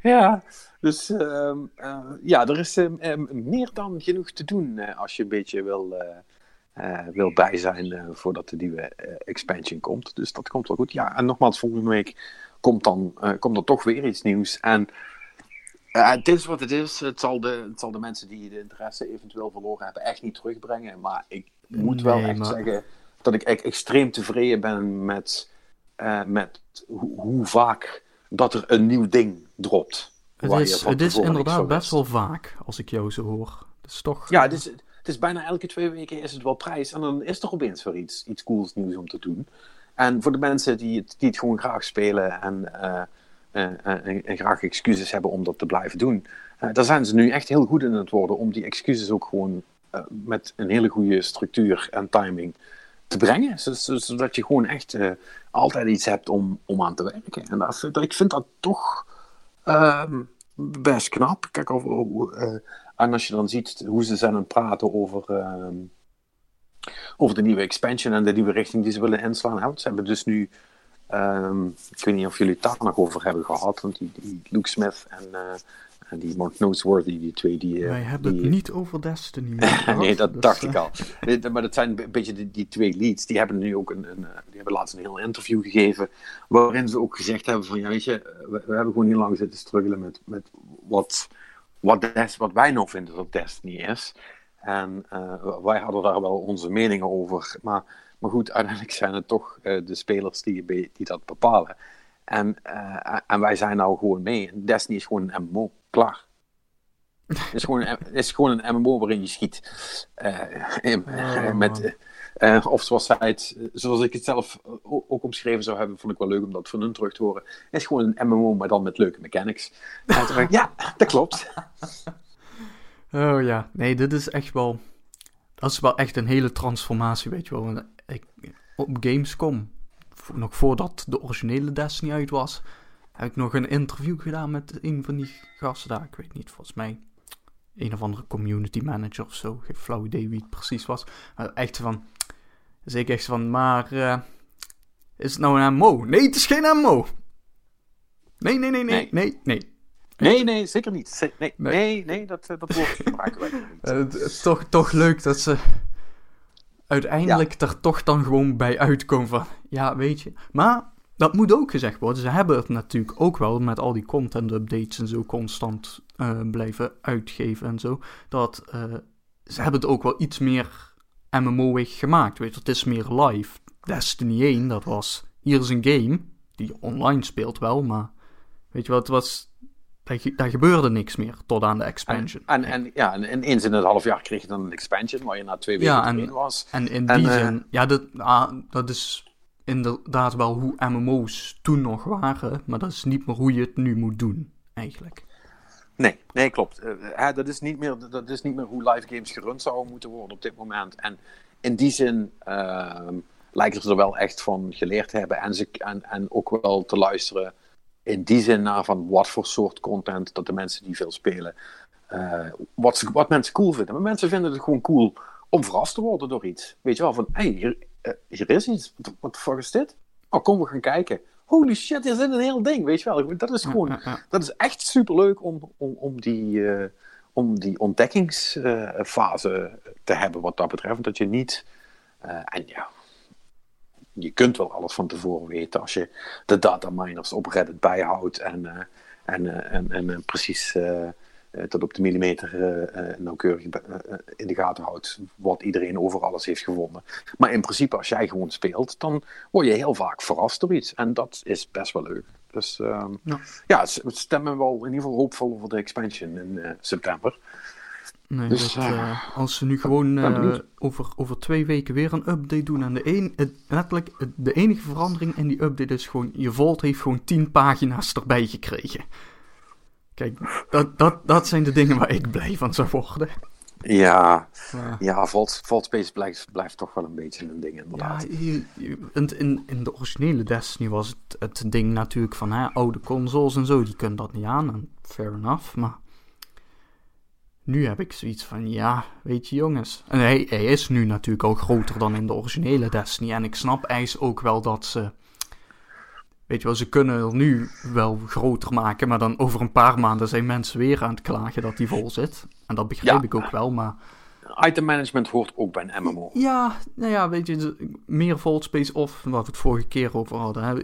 ja, dus uh, uh, ja, er is uh, meer dan genoeg te doen eh, als je een beetje wil, wil bij zijn voordat de nieuwe expansion komt. Dus dat komt wel goed. Ja, en nogmaals, volgende week komt dan komt er toch weer iets nieuws. En het is wat het is. Het zal, de, het zal de mensen die de interesse eventueel verloren hebben echt niet terugbrengen. Maar ik moet wel echt zeggen dat ik echt extreem tevreden ben met, met hoe vaak dat er een nieuw ding dropt. Het is, het is inderdaad best wel vaak, als ik jou zo hoor. Toch... Ja, het is, het is bijna elke twee weken is het wel prijs. En dan is er opeens weer iets, iets cools nieuws om te doen. En voor de mensen die het, die het gewoon graag spelen en, uh, en, en, graag excuses hebben om dat te blijven doen. daar zijn ze nu echt heel goed in het worden om die excuses ook gewoon met een hele goede structuur en timing te brengen. Zodat je gewoon echt altijd iets hebt om, om aan te werken. En dat, ik vind dat toch Ehm, best knap. Kijk, over, uh, en als je dan ziet hoe ze zijn aan het praten over, uh, over de nieuwe expansion en de nieuwe richting die ze willen inslaan. Hè? Ze hebben dus nu Ehm, ik weet niet of jullie het daar nog over hebben gehad, want die, Luke Smith en, uh, en die Mark Noseworthy, die twee die... Wij hebben die, het niet over Destiny. nee, dat dus, dacht ik al. maar dat zijn een beetje die, die, twee leads. Die hebben nu ook een, een, die hebben laatst een heel interview gegeven, waarin ze ook gezegd hebben van, ja weet je, we, we hebben gewoon heel lang zitten struggelen met, met wat, wat, Des, wat wij nou vinden dat Destiny is. En uh, wij hadden daar wel onze meningen over, maar maar goed, uiteindelijk zijn het toch de spelers die, die dat bepalen. En, en wij zijn nou gewoon mee. Destiny is gewoon een MMO. Klaar. Het is gewoon een, is gewoon een MMO waarin je schiet. Uh, oh, met, of zoals, zij het, zoals ik het zelf ook omschreven zou hebben, vond ik wel leuk om dat van hun terug te horen. Het is gewoon een MMO, maar dan met leuke mechanics. En ja, dat klopt. Oh ja, nee, dit is echt wel. Dat is wel echt een hele transformatie, weet je wel ik, op Gamescom, nog voordat de originele Destiny uit was, heb ik nog een interview gedaan met een van die gasten daar. Ik weet niet, volgens mij een of andere community manager of zo. Geen flauw idee wie het precies was. Maar echt van, zeker echt van, maar uh, is het nou een MMO? Nee, het is geen MMO. Nee, nee, nee, nee, nee, nee. Nee, nee, zeker niet. Nee, nee, nee, dat, dat woord gebruiken wij niet. Uh, toch, toch leuk dat ze uiteindelijk er toch dan gewoon bij uitkomen van, ja, weet je. Maar dat moet ook gezegd worden. Ze hebben het natuurlijk ook wel met al die content updates en zo constant uh, blijven uitgeven en zo. Dat uh, ze hebben het ook wel iets meer MMO-ig gemaakt. Weet je, het is meer live. Destiny 1, dat was, hier is een game die online speelt wel, maar weet je wat, het was daar, gebeurde niks meer tot aan de expansion. En, en, en ja, en eens in het half jaar kreeg je dan een expansion waar je na twee weken ja, en, was. En in die zin, uh, ja, dat, ah, dat is inderdaad wel hoe MMO's toen nog waren, maar dat is niet meer hoe je het nu moet doen, eigenlijk. Nee, nee, klopt. Uh, dat, is niet meer, dat is niet meer hoe live games gerund zouden moeten worden op dit moment. En in die zin uh, lijken ze er wel echt van geleerd te hebben en, ze, en, en ook wel te luisteren in die zin naar van wat voor soort content dat de mensen die veel spelen, uh, wat, wat mensen cool vinden. Maar mensen vinden het gewoon cool om verrast te worden door iets. Weet je wel, van hey, hier, uh, hier, is iets. Wat de fuck is dit? Oh, kom we gaan kijken. Holy shit, hier zit een heel ding, weet je wel. Dat is gewoon, dat is echt superleuk om, om, om die... Uh, om die ontdekkingsfase te hebben wat dat betreft. Dat je niet. en ja, je kunt wel alles van tevoren weten als je de dataminers op Reddit bijhoudt en, en, en, en precies tot op de millimeter nauwkeurig in de gaten houdt wat iedereen over alles heeft gevonden. Maar in principe, als jij gewoon speelt, dan word je heel vaak verrast door iets. En dat is best wel leuk. Dus ehm, ja, ja stemmen wel in ieder geval hoopvol over de expansion in september. Nee, dus, dat, uh, als ze nu gewoon uh, over, over twee weken weer een update doen en de een, het, letterlijk de enige verandering in die update is gewoon, je Vault heeft gewoon tien pagina's erbij gekregen. Kijk, dat, dat, dat zijn de dingen waar ik blij van zou worden. Ja, ja. ja Vault, Vault Space blijft, blijft toch wel een beetje een ding inderdaad. Ja, in, in, in de originele Destiny was het, het ding natuurlijk van hè, oude consoles en zo, die kunnen dat niet aan. En fair enough, maar nu heb ik zoiets van, ja, weet je jongens. En hij, hij is nu natuurlijk al groter dan in de originele Destiny. En ik snap ijs ook wel dat ze... Weet je wel, ze kunnen er nu wel groter maken, maar dan over een paar maanden zijn mensen weer aan het klagen dat die vol zit. En dat begrijp ik ook wel, maar... Item management hoort ook bij een MMO. Ja, nou ja, weet je, meer vault space of, waar we het vorige keer over hadden, hè,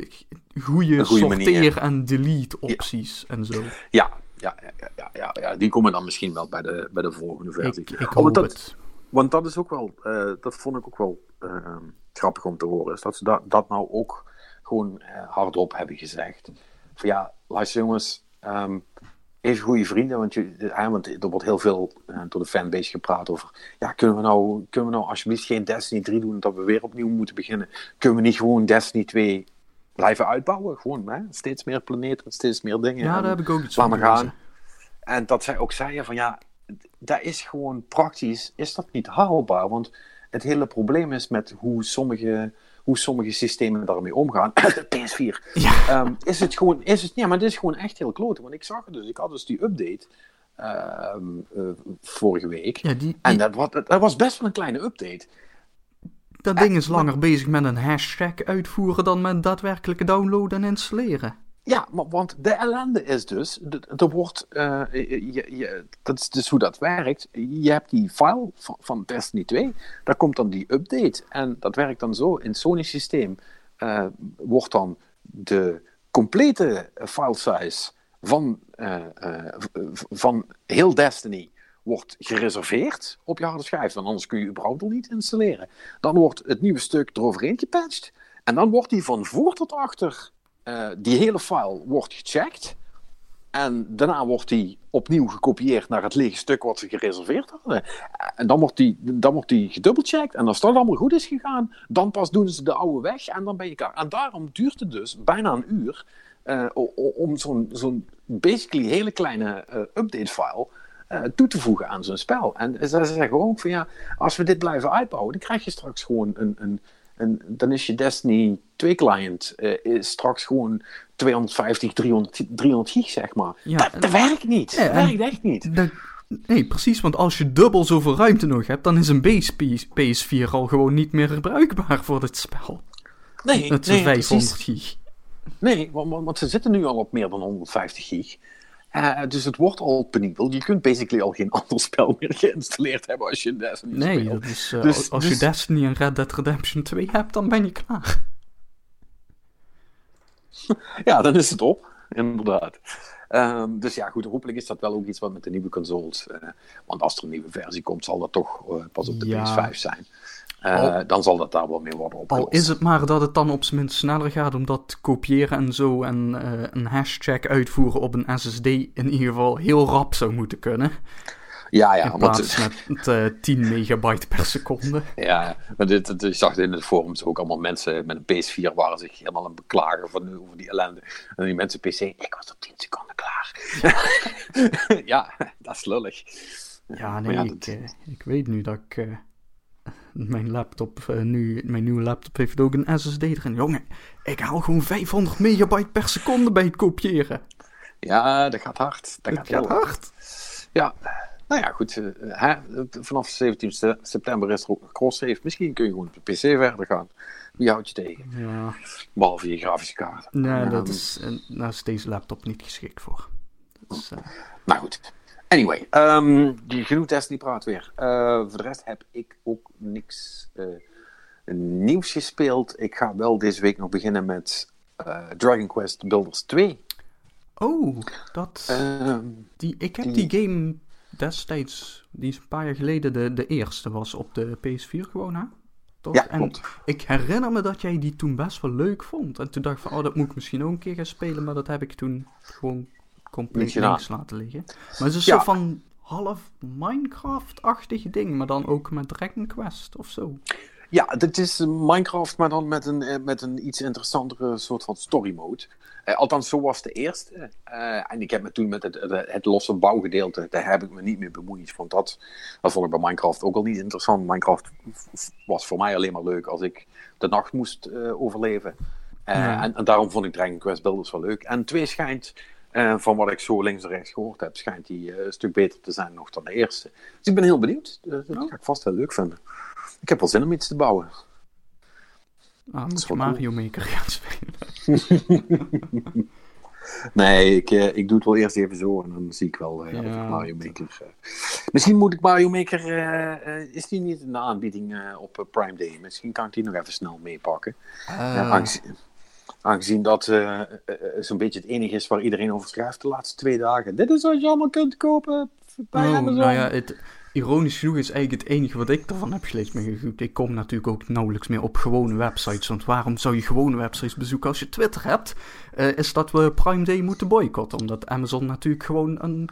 goede sorteer- en delete opties en zo. Ja, ja, ja, ja, ja, die komen dan misschien wel bij de, bij de volgende versie. Ik, want, dat, want dat is ook wel, uh, dat vond ik ook wel uh, grappig om te horen. Is dat ze dat, dat nou ook gewoon uh, hardop hebben gezegd. Van ja, luister jongens, um, even goede vrienden. Want, je, want er wordt heel veel door de fanbase gepraat over. Ja, kunnen we, nou, kunnen we nou alsjeblieft geen Destiny 3 doen dat we weer opnieuw moeten beginnen? Kunnen we niet gewoon Destiny 2 blijven uitbouwen. Gewoon, hè? steeds meer planeten, steeds meer dingen. Ja, daar heb ik ook iets van gaan. En dat zij ook zeiden van ja, dat is gewoon praktisch, is dat niet haalbaar. Want het hele probleem is met hoe sommige, hoe sommige systemen daarmee omgaan. PS4. Ja. Um, is het gewoon, is het, ja, maar het is gewoon echt heel klote. Want ik zag het dus, ik had dus die update. Um, uh, vorige week. Ja, die, die... En dat was, dat was best wel een kleine update Dat ding is langer bezig met een hashtag uitvoeren dan met daadwerkelijke downloaden en installeren. Ja, maar, want de ellende is dus, er wordt, uh, je, je, dat is dus hoe dat werkt. Je hebt die file van, Destiny 2, daar komt dan die update. En dat werkt dan zo, in Sony systeem uh, wordt dan de complete file size van, van heel Destiny wordt gereserveerd op je harde schijf. Want anders kun je überhaupt al niet installeren. Dan wordt het nieuwe stuk eroverheen gepatcht. En dan wordt die van voor tot achter, uh, die hele file wordt gecheckt. En daarna wordt die opnieuw gekopieerd naar het lege stuk wat ze gereserveerd hadden. En dan wordt die, dan wordt die gedubbelcheckt. En als dat allemaal goed is gegaan, dan pas doen ze de oude weg en dan ben je klaar. En daarom duurt het dus bijna een uur uh, om zo'n zo'n basically hele kleine uh, update file uh, toe te voegen aan zo'n spel. En ze zeggen ook van ja, als we dit blijven uitbouwen, dan krijg je straks gewoon een, een, een dan is je Destiny 2 client uh, is straks gewoon 250, 300, 300 gig, zeg maar. Ja, dat, dat werkt niet. Ja, dat werkt echt niet. Dat, nee, precies, want als je dubbel zoveel ruimte nog hebt, dan is een base PS4 al gewoon niet meer gebruikbaar voor dit spel. Nee, Het is nee, 500 precies. gig. Nee, want, want ze zitten nu al op meer dan 150 gig. Uh, dus het wordt al penibel. Je kunt basically al geen ander spel meer geïnstalleerd hebben als je Destiny Nee, speelt. dat is, uh, Dus- als dus- je Destiny en Red Dead Redemption 2 hebt, dan ben je klaar. Ja, dan is het op. Inderdaad. Ehm, dus ja, goed, hopelijk is dat wel ook iets wat met de nieuwe consoles. eh, want als er een nieuwe versie komt, zal dat toch eh, pas op de Ja. PS5 zijn. Eh, dan zal dat daar wel mee worden opgelost. Al is het maar dat het dan op zijn minst sneller gaat, omdat kopiëren en zo en eh, een hashtag uitvoeren op een SSD in ieder geval heel rap zou moeten kunnen. Ja, ja, in want, plaats met eh, 10 megabyte per seconde. ja maar dit, dit- je zag in de forums ook allemaal mensen met een PS4 waren zich helemaal aan het beklagen van, over die ellende. En die mensen PC, ik was op 10 seconden klaar. ja, dat is lullig. Ja, nee, ja, ik, dat- ik weet nu dat ik. Mijn laptop, eh, nu, mijn nieuwe laptop heeft ook een SSD erin. Jongen, ik haal gewoon 500 megabyte per seconde bij het kopiëren. Ja, dat gaat hard. Dat gaat gaat hard. Ja, nou ja, goed. eh, hè, vanaf 17 se- september is er ook. Misschien kun je gewoon op de PC verder gaan. Wie houdt je tegen? Ja, Behalve je grafische kaart. nee, dat Ehm, is, daar is deze laptop niet geschikt voor. Dus, eh, Nou goed. Anyway, ehm, die genoeg Destiny praat weer. Eh, voor de rest heb ik ook niks eh, nieuws gespeeld. Ik ga wel deze week nog beginnen met eh, Dragon Quest Builders 2. oh, dat, Ehm, die, ik heb die game destijds, die is een paar jaar geleden de, de eerste was op de PS4 gewoon, hè? Toch? ja, En klopt. Ik herinner me dat jij die toen best wel leuk vond. En toen dacht ik van, oh, dat moet ik misschien ook een keer gaan spelen. Maar dat heb ik toen gewoon compleet links laten liggen. Maar het is een soort van half Minecraft-achtig ding. Maar dan ook met Dragon Quest of zo. Ja, dit is Minecraft, maar dan met een, eh, met een iets interessantere soort van story mode. Eh, althans, zo was de eerste. Eh, en ik heb me toen met het, het, het losse bouwgedeelte, daar heb ik me niet mee bemoeid. Want dat, dat vond ik bij Minecraft ook al niet interessant. Minecraft was voor mij alleen maar leuk als ik de nacht moest overleven. Ja. en, en daarom vond ik Dragon Quest Builders wel leuk. En twee schijnt, eh, van wat ik zo links en rechts gehoord heb, schijnt die eh, een stuk beter te zijn nog dan de eerste. Dus ik ben heel benieuwd. Eh, dat Oh. ga ik vast wel leuk vinden. Ik heb wel zin om iets te bouwen. Ah, moet je Mario Maker gaan spelen. Nee, ik, eh, ik doe het wel eerst even zo en dan zie ik wel Ja. ik Mario Maker. Misschien moet ik Mario Maker. is die niet in de aanbieding op Prime Day? Misschien kan ik die nog even snel meepakken. Aangezien, dat eh, eh, eh, zo'n beetje het enige is waar iedereen over schrijft de laatste twee dagen. Dit is wat je allemaal kunt kopen bij Oh, Amazon. nou ja, het, ironisch genoeg is eigenlijk het enige wat ik ervan heb gelezen. Ik kom natuurlijk ook nauwelijks meer op gewone websites. Want waarom zou je gewone websites bezoeken als je Twitter hebt? Is dat we Prime Day moeten boycotten. Omdat Amazon natuurlijk gewoon een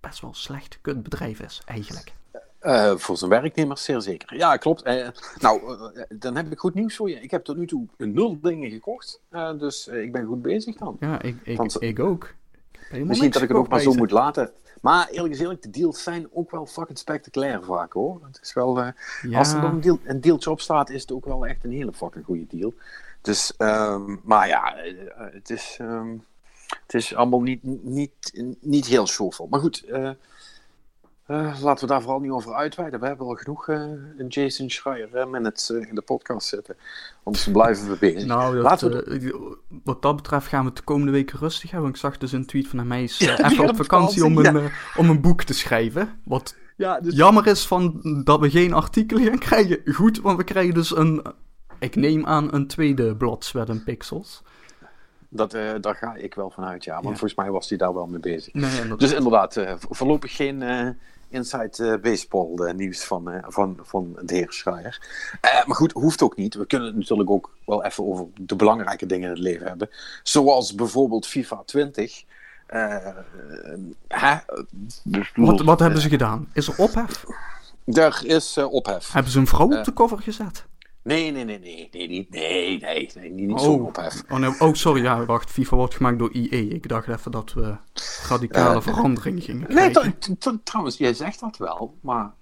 best wel slecht kutbedrijf is, eigenlijk. Eh, voor zijn werknemers zeer zeker. Ja, klopt. Eh, nou, eh, dan heb ik goed nieuws voor je. Ik heb tot nu toe nul dingen gekocht. Dus ik ben goed bezig dan. Ja, ik, ik, Want- ik ook. Ik Misschien dat ik het ook maar zo moet laten. Maar eerlijk eerlijk, de deals zijn ook wel fucking spectaculair vaak hoor. Het is wel, Ja. Als er dan een, deal, een dealtje op staat, is het ook wel echt een hele fucking goede deal. Dus, ehm, maar ja, het is, ehm, het is allemaal niet, niet, niet heel showvol. Maar goed, Uh, laten we daar vooral niet over uitweiden. We hebben al genoeg uh, een Jason Schreier minutes uh, in de podcast zitten. Anders blijven we bezig. Nou, dat, laten we wat dat betreft gaan we het de komende weken rustig hebben. Ik zag dus een tweet van hem. Hij is ja, even op vakantie om, ja. een, om een boek te schrijven. Wat ja, dus... jammer is van dat we geen artikelen gaan krijgen. Goed, want we krijgen dus een... Ik neem aan een tweede blad Sweat Pixels. Dat, uh, daar ga ik wel vanuit, ja. Want volgens mij was hij daar wel mee bezig. Nee, dus inderdaad, uh, voorlopig geen uh, inside baseball nieuws van, van, van de heer Schreier. maar goed, hoeft ook niet. We kunnen het natuurlijk ook wel even over de belangrijke dingen in het leven hebben. Zoals bijvoorbeeld FIFA 20. Hè? Dus, wat wat hebben ze gedaan? Is er ophef? Er is ophef. Hebben ze een vrouw op de cover gezet? Nee, nee, nee, nee, nee, niet, nee, nee, nee, niet, oh. zo ophef. Oh, nee, oh, sorry, ja, wacht, FIFA wordt gemaakt door IE. Ik dacht even dat we radicale uh, verandering gingen krijgen. Nee, trouwens, jij zegt dat wel, maar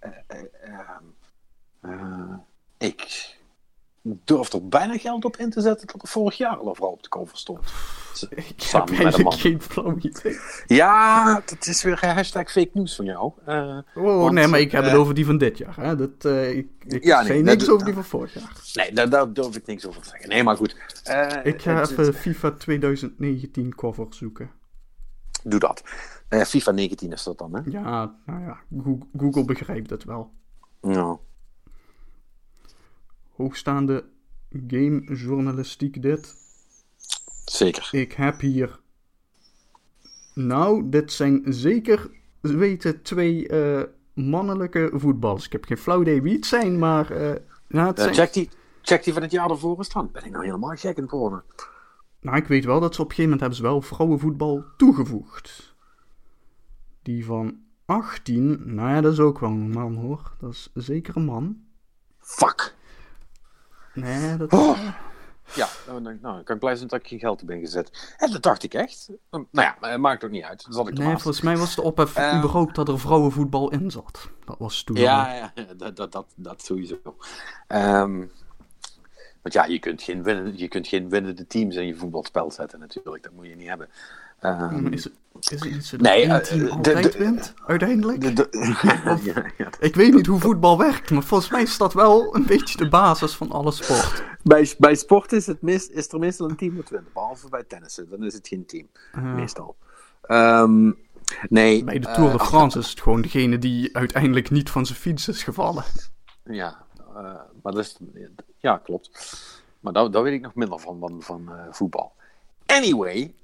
uh, ik durf er bijna geld op in te zetten dat er vorig jaar al overal op de cover stond. Ik heb eigenlijk geen flauw idee. Ja, dat is weer hashtag fake news van jou. Uh, oh, nee, maar ik heb het over die van dit jaar. Hè? Dat, uh, ik ik ja, nee, niks over die van vorig jaar. Nee, daar, daar, durf ik niks over te zeggen. Nee, maar goed. Ik ga even het, FIFA 2019 cover zoeken. Doe dat. FIFA 19 is dat dan, hè? Ja, nou ja, Google, Google begrijpt het wel. Ja hoogstaande gamejournalistiek dit. Zeker. Ik heb hier. Nou, dit zijn zeker weten twee uh, mannelijke voetballers. Ik heb geen flauw idee wie het zijn, maar. Uh, nou, het uh, zijn... check, die, check die van het jaar ervoor eens dan. Ben ik nou helemaal gek in het worden? Nou, ik weet wel dat ze op een gegeven moment hebben ze wel vrouwenvoetbal toegevoegd. Die van 18, nou ja, dat is ook wel een man hoor. Dat is zeker een man. Fuck. Nee, dat... Oh. Ja, nou, dan, nou, kan ik blij zijn dat ik geen geld erbij gezet. En dat dacht ik echt. Nou ja, maakt ook niet uit. Dat zal ik nee, volgens mij was de ophef uh, überhaupt dat er vrouwenvoetbal in zat. Dat was toen. Ja, ja dat, dat, dat, dat sowieso. Um, want ja, je kunt, geen winnen, je kunt geen winnende teams in je voetbalspel zetten natuurlijk. Dat moet je niet hebben. Um, is, het, is het niet zo dat nee, uh, team altijd de, wint, uiteindelijk? ja, ja, ik weet niet hoe voetbal werkt, maar volgens mij is dat wel een beetje de basis van alle sport. Bij, bij sport is, het mis, is er meestal een team dat wint, behalve bij tennissen. Dan is het geen team, uh. meestal. Um, nee, bij de Tour de France is het gewoon degene die uiteindelijk niet van zijn fiets is gevallen. Ja, uh, maar dat is, ja, klopt. Maar daar, daar weet ik nog minder van, van, van voetbal. Anyway,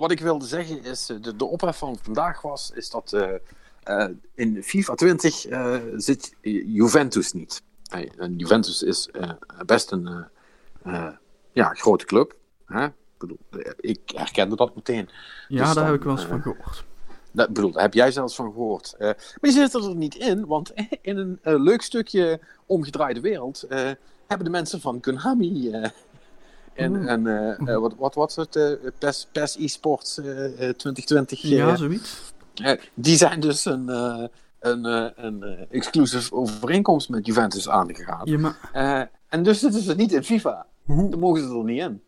wat ik wilde zeggen is, eh, de, de ophef van vandaag was, is dat uh, uh, in FIFA 20 uh, zit Juventus niet. en Juventus is best een ja, grote club. Hè? Ik, bedoel, ik herkende dat meteen. Ja, dus daar heb ik wel eens van gehoord. Dat, bedoel, daar heb jij zelfs van gehoord. maar je zit er niet in, want in een leuk stukje omgedraaide wereld hebben de mensen van Konami en, en uh, wat, wat was het? Uh, PES, PES eSports 2020. ja, zoiets. die zijn dus een, een, een exclusive overeenkomst met Juventus aangegaan. Ja, maar... en dus zitten ze niet in FIFA. Hoe? Dan mogen ze er niet in.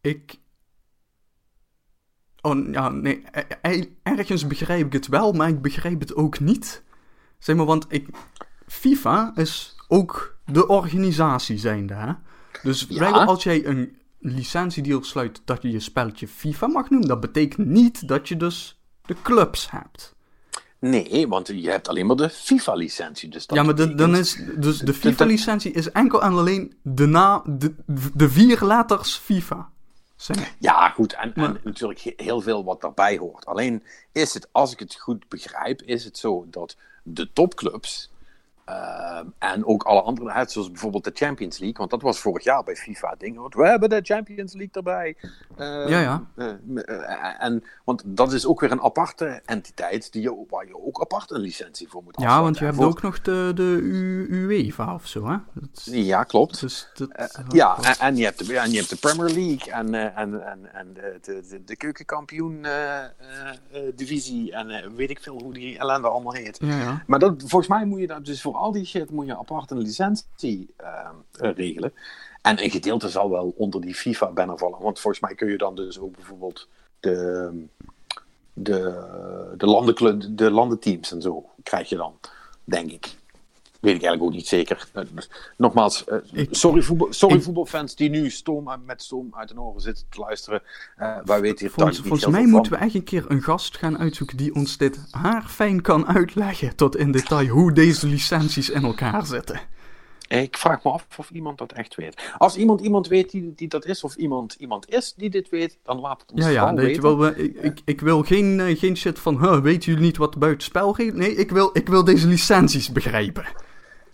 Ik. Oh ja, nee. Ergens begrijp ik het wel, maar ik begrijp het ook niet. Zeg maar, want ik. FIFA is ook de organisatie zijnde, hè? Dus ja. als jij een licentiedeal sluit dat je je spelletje FIFA mag noemen, dat betekent niet dat je dus de clubs hebt. Nee, want je hebt alleen maar de FIFA-licentie. Dus ja, maar de, dan is, dus de FIFA-licentie is enkel en alleen de, na, de, de vier letters FIFA. Ja, goed. En, en, natuurlijk heel veel wat daarbij hoort. Alleen is het, als ik het goed begrijp, is het zo dat de topclubs Ehm, en ook alle andere, zoals bijvoorbeeld de Champions League, want dat was vorig jaar bij FIFA ding. We hebben de Champions League erbij. Uh, ja, ja. Uh, en, want dat is ook weer een aparte entiteit die je, waar je ook apart een licentie voor moet Ja, want je hebt ook nog de, de UEFA of zo, hè? Ja, klopt. Dus dat, ja, en, en, je hebt de, en je hebt de Premier League en, en, en, en de, de, de, keukenkampioen divisie en weet ik veel hoe die ellende allemaal heet. Ja, ja. Maar dat, volgens mij moet je dat dus voor al die shit moet je apart een licentie uh, regelen. En een gedeelte zal wel onder die FIFA-banner vallen. Want volgens mij kun je dan dus ook bijvoorbeeld de, de, de, landen, de landenteams en zo krijg je dan, denk ik. Weet ik eigenlijk ook niet zeker. Eh, dus nogmaals, uh, sorry, voetbal, sorry voetbalfans die nu stoom, met stoom uit de oren zitten te luisteren. Uh, wij weten hier Volgens, volgens mij moeten we echt een keer een gast gaan uitzoeken die ons dit haarfijn kan uitleggen tot in detail hoe deze licenties in elkaar zitten. Ik vraag me af of iemand dat echt weet. Als iemand iemand weet die, die dat is, of iemand iemand is die dit weet, dan laat het ons ja, ja, weet Wel, ik, ik, ik, wil geen, uh, geen shit van, huh, weten jullie niet wat buiten spel gaat? Nee, ik wil, ik wil deze licenties begrijpen.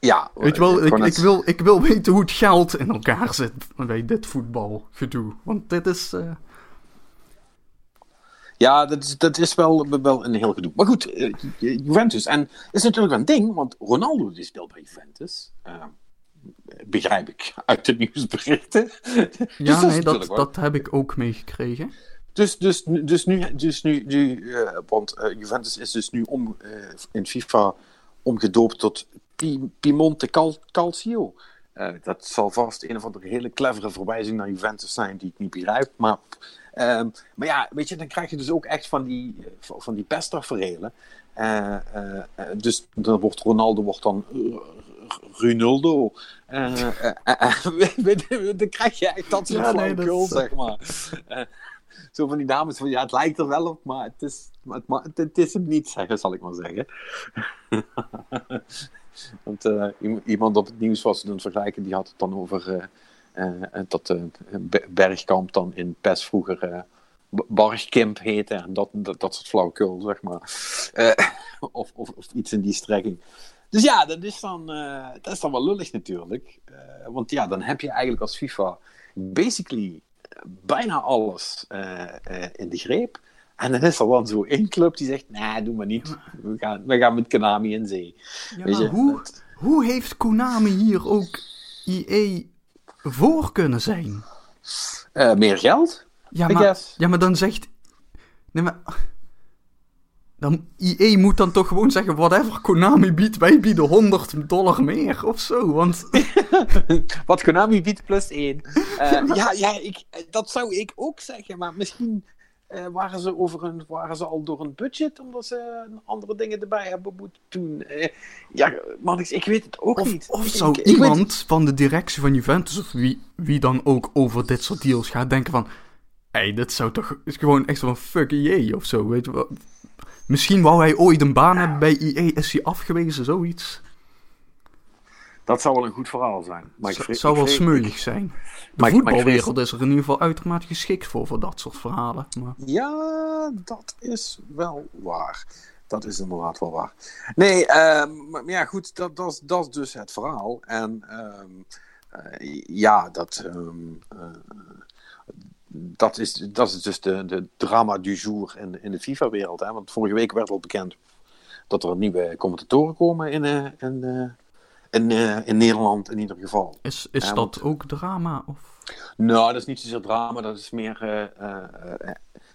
Ja, Weet je wel, ik, ik, wil, ik wil weten hoe het geld in elkaar zit bij dit voetbalgedoe. Want dit is... Uh... Ja, dat is, dat is wel, wel een heel gedoe. Maar goed, uh, Juventus. En het is natuurlijk een ding, want Ronaldo die speelt bij Juventus. Uh, begrijp ik uit de nieuwsberichten. Ja, dus nee, dat, dat heb ik ook meegekregen. Dus, dus, dus nu, dus nu, nu uh, want Juventus is dus nu om, in FIFA omgedoopt tot Piemonte Cal Calcio. dat zal vast een of andere hele clevere verwijzing naar Juventus zijn die ik niet begrijp. Maar, ehm, maar ja, weet je, dan krijg je dus ook echt van die, van die pesttaferelen. dus dan wordt Ronaldo wordt dan Runaldo. Dan krijg je echt dat soort ja, nee, dat... zeg maar. Zo van die dames van, ja, het lijkt er wel op, maar het is, het, het, het is het niet, zeggen, zal ik maar zeggen. Want uh, iemand op het nieuws was een vergelijken, die had het dan over dat Bergkamp dan in PES vroeger Bargkimp heette en dat, dat, dat soort flauwekul, zeg maar. of, of, of iets in die strekking. Dus ja, dat is dan, dat is dan wel lullig natuurlijk. Want ja, dan heb je eigenlijk als FIFA basically bijna alles in de greep. En dan is er dan zo één club die zegt, nee, doe maar niet. We gaan, we gaan met Konami in zee. Ja, Weet je, hoe, dat... hoe heeft Konami hier ook IE voor kunnen zijn? meer geld? Ja, maar, ja, maar dan zegt... Nee, maar dan, EA moet dan toch gewoon zeggen, whatever Konami biedt, wij bieden 100 dollar meer of zo, want... Wat Konami biedt plus 1. Uh, eh, ja, ja ik, dat zou ik ook zeggen, maar misschien uh, waren, ze over een, waren ze al door een budget, omdat ze andere dingen erbij hebben moeten doen. Uh, ja, man, ik, ik, weet het ook of, niet. Of zou ik, iemand ik van de directie van Juventus, of wie, wie dan ook over dit soort deals gaat, denken van... Hé, hey, dit zou toch is gewoon echt van fuck EA of zo, weet je wel Misschien wou hij ooit een baan hebben bij IE, is hij afgewezen, zoiets. Dat zou wel een goed verhaal zijn. Maar het zou wel smeuig zijn. De maar voetbalwereld is er in ieder geval uitermate geschikt voor, voor dat soort verhalen. Maar... Ja, dat is wel waar. Dat is inderdaad wel waar. Nee, um, maar ja, goed, dat, dat, dat is dus het verhaal. En um, uh, ja, dat. Um, uh, dat is, dat is dus de, de drama du jour in, in de FIFA-wereld. Want vorige week werd al bekend dat er nieuwe commentatoren komen in, uh, in, in, uh, in, Nederland in ieder geval. Is, is dat ook drama? Of? Nou, dat is niet zozeer drama, dat is meer.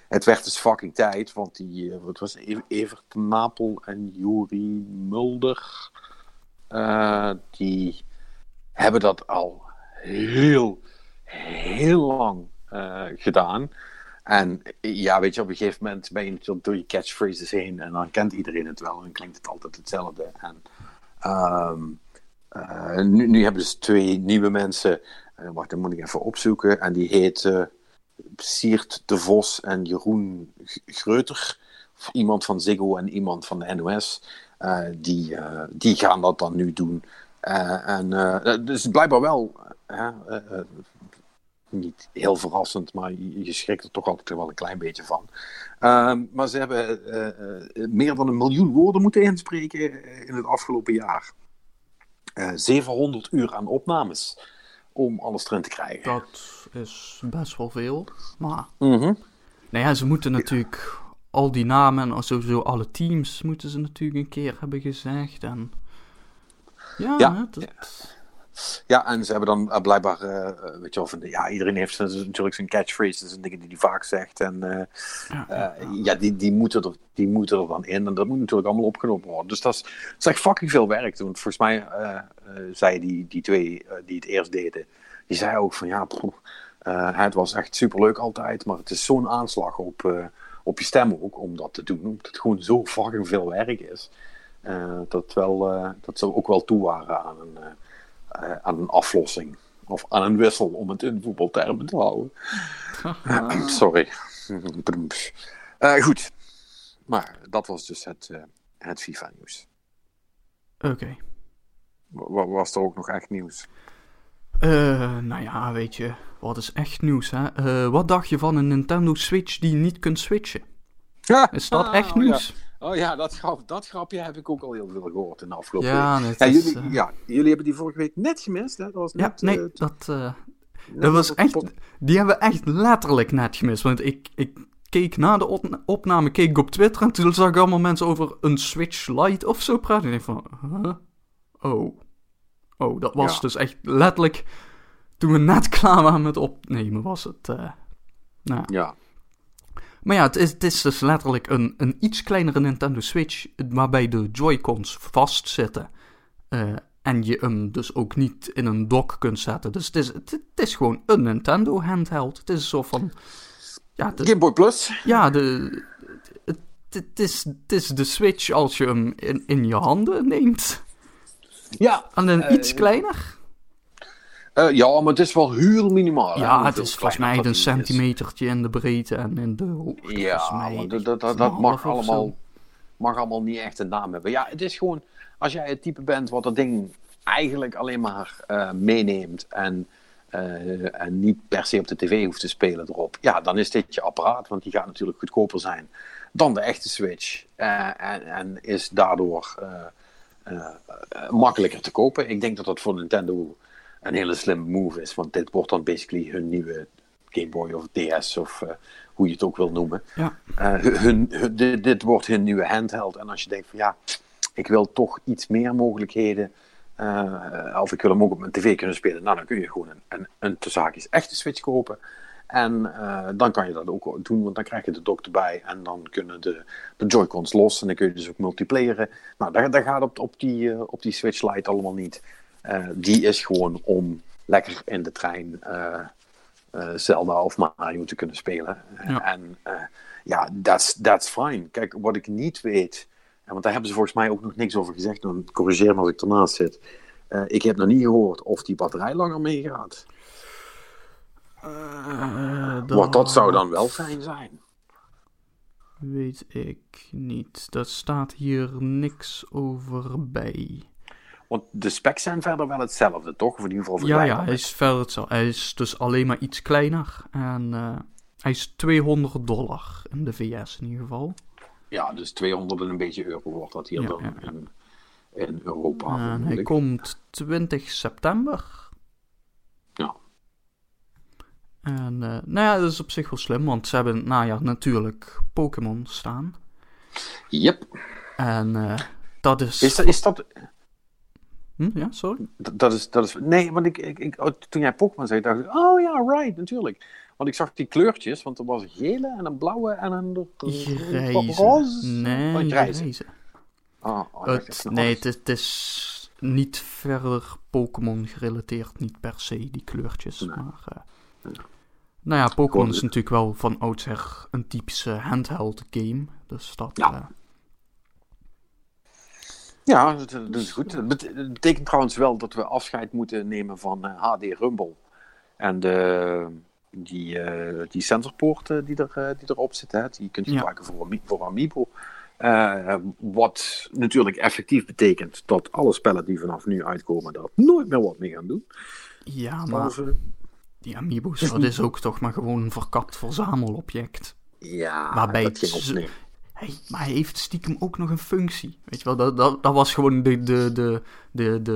het werd dus fucking tijd, want die. wat was het, Evert Napel en Juri Mulder. die hebben dat al heel, heel lang gedaan. En ja, weet je, op een gegeven moment ben je natuurlijk door je catchphrases heen en dan kent iedereen het wel en klinkt het altijd hetzelfde. En um, uh, nu, nu, hebben ze twee nieuwe mensen, uh, dan moet ik even opzoeken, en die heten Siert de Vos en Jeroen Greuter. Iemand van Ziggo en iemand van de NOS. die, die gaan dat dan nu doen. en dus blijkbaar wel niet heel verrassend, maar je, schrikt er toch altijd wel een klein beetje van. Ehm, maar ze hebben eh, eh, meer dan een miljoen woorden moeten inspreken eh, in het afgelopen jaar. 700 uur aan opnames om alles erin te krijgen. Dat is best wel veel, maar... Mm -hmm. Nou ja, ze moeten natuurlijk al die namen en sowieso alle teams moeten ze natuurlijk een keer hebben gezegd. En... Ja, ja. Dat... Ja, en ze hebben dan uh, blijkbaar, uh, weet je wel, van, ja, iedereen heeft natuurlijk zijn catchphrase, dat zijn dingen die hij vaak zegt. En uh, ja, ja, ja, die, die, moeten er, die moeten er dan in en dat moet natuurlijk allemaal opgenomen worden. Dus dat is, dat is echt fucking veel werk. Want volgens mij zei die, die twee die het eerst deden, die zei ook van, ja, het was echt superleuk altijd, maar het is zo'n aanslag op, op je stem ook om dat te doen. Omdat het gewoon zo fucking veel werk is. dat, wel, dat ze ook wel toe waren aan een, aan een aflossing. Of aan een wissel, om het in voetbaltermen te houden. Sorry. goed. Maar dat was dus het, het FIFA-nieuws. Oké. Was er ook nog echt nieuws? Uh, nou ja, weet je, wat is echt nieuws, hè? Uh, wat dacht je van een Nintendo Switch die niet kunt switchen? Ja. Is dat echt oh, nieuws? Oh ja, dat, grap, dat grapje heb ik ook al heel veel gehoord in de afgelopen ja, week. Jullie, uh... ja, jullie hebben die vorige week net gemist, hè? Dat was net, ja, nee, dat, dat was echt... Die hebben we echt letterlijk net gemist. Want ik, ik keek na de opname keek ik op Twitter en toen zag ik allemaal mensen over een Switch Lite of zo praten. En ik van, huh? oh. Oh, dat was dus echt letterlijk toen we net klaar waren met opnemen was het. Uh, nou. Ja. Maar ja, het is, het is dus letterlijk een, een iets kleinere Nintendo Switch waarbij de Joy-Cons vastzitten. Uh, en je hem dus ook niet in een dock kunt zetten. Dus het is, het, is gewoon een Nintendo handheld. Het is een soort van ja, de, Game Boy Plus? Ja, de, het, het, is, het is de Switch als je hem in, in je handen neemt. Ja. Alleen uh, iets kleiner? Uh, ja, maar het is wel heel minimaal. Ja, het is volgens mij een centimetertje in de breedte en in de hoogte. Ja, dat, dat, dat, dat mag, allemaal, mag allemaal niet echt een naam hebben. Ja, het is gewoon, als jij het type bent wat dat ding eigenlijk alleen maar uh, meeneemt en uh, en niet per se op de tv hoeft te spelen erop, ja, dan is dit je apparaat, want die gaat natuurlijk goedkoper zijn dan de echte Switch. En, en, is daardoor makkelijker te kopen. Ik denk dat dat voor Nintendo een hele slimme move is, want dit wordt dan basically hun nieuwe Game Boy of DS of hoe je het ook wil noemen. Ja. hun, hun, dit, dit, wordt hun nieuwe handheld. En als je denkt van ja, ik wil toch iets meer mogelijkheden uh, of ik wil hem ook op mijn tv kunnen spelen. Nou, dan kun je gewoon een, een, een zaakjes echte Switch kopen. En dan kan je dat ook doen, want dan krijg je de dock erbij. En dan kunnen de, de Joy-Cons los. En dan kun je dus ook multiplayeren. Nou, daar gaat op, op, die, op die Switch Lite allemaal niet. Die is gewoon om lekker in de trein Zelda of Mario te kunnen spelen. Ja. En ja, that's, that's fine. Kijk, wat ik niet weet want daar hebben ze volgens mij ook nog niks over gezegd. Dan corrigeer me als ik ernaast zit. Uh, ik heb nog niet gehoord of die batterij langer meegaat. Uh, Want dat zou dan wel fijn zijn. Weet ik niet. Daar staat hier niks over bij. Want de specs zijn verder wel hetzelfde, toch? Of in ieder geval Ja, ja, hij is verder hetzelfde. Hij is dus alleen maar iets kleiner. En uh, hij is 200 dollar in de VS in ieder geval. Ja, dus 200 en een beetje euro wordt dat hier dan In, in, Europa. En hij komt 20 september. Ja. En uh, nou ja, dat is op zich wel slim, want ze hebben nou ja, natuurlijk Pokémon staan. Yep. En uh, dat is... Is dat... Is dat... Hm? Ja, sorry? Dat, is, dat is... Nee, want ik, ik, ik, oh, toen jij Pokémon zei, dacht ik... Oh ja, right, natuurlijk. Want ik zag die kleurtjes, want er was een gele en een blauwe en een roze. Nee, oh, grijze. Oh, oh, het, nee, het, is niet verder Pokémon gerelateerd, niet per se die kleurtjes. Maar, uh, Nou ja, Pokémon is natuurlijk wel van oudsher een typische handheld game. Dus dat... Ja. Uh, ja, dat, dat, is goed. Het betekent trouwens wel dat we afscheid moeten nemen van HD eh, Rumble. En de, die, uh, die sensorpoort die, er, die erop zit, hè, die kunt je gebruiken voor, voor Amiibo. Uh, wat natuurlijk effectief betekent dat alle spellen die vanaf nu uitkomen daar nooit meer wat mee gaan doen. Ja, maar die Amiibo's, dat is ook toch maar gewoon een verkapt verzamelobject. Ja, Waarbij dat ging Hey, maar hij heeft stiekem ook nog een functie. Weet je wel, dat, dat, dat was gewoon de, de, de, de, de,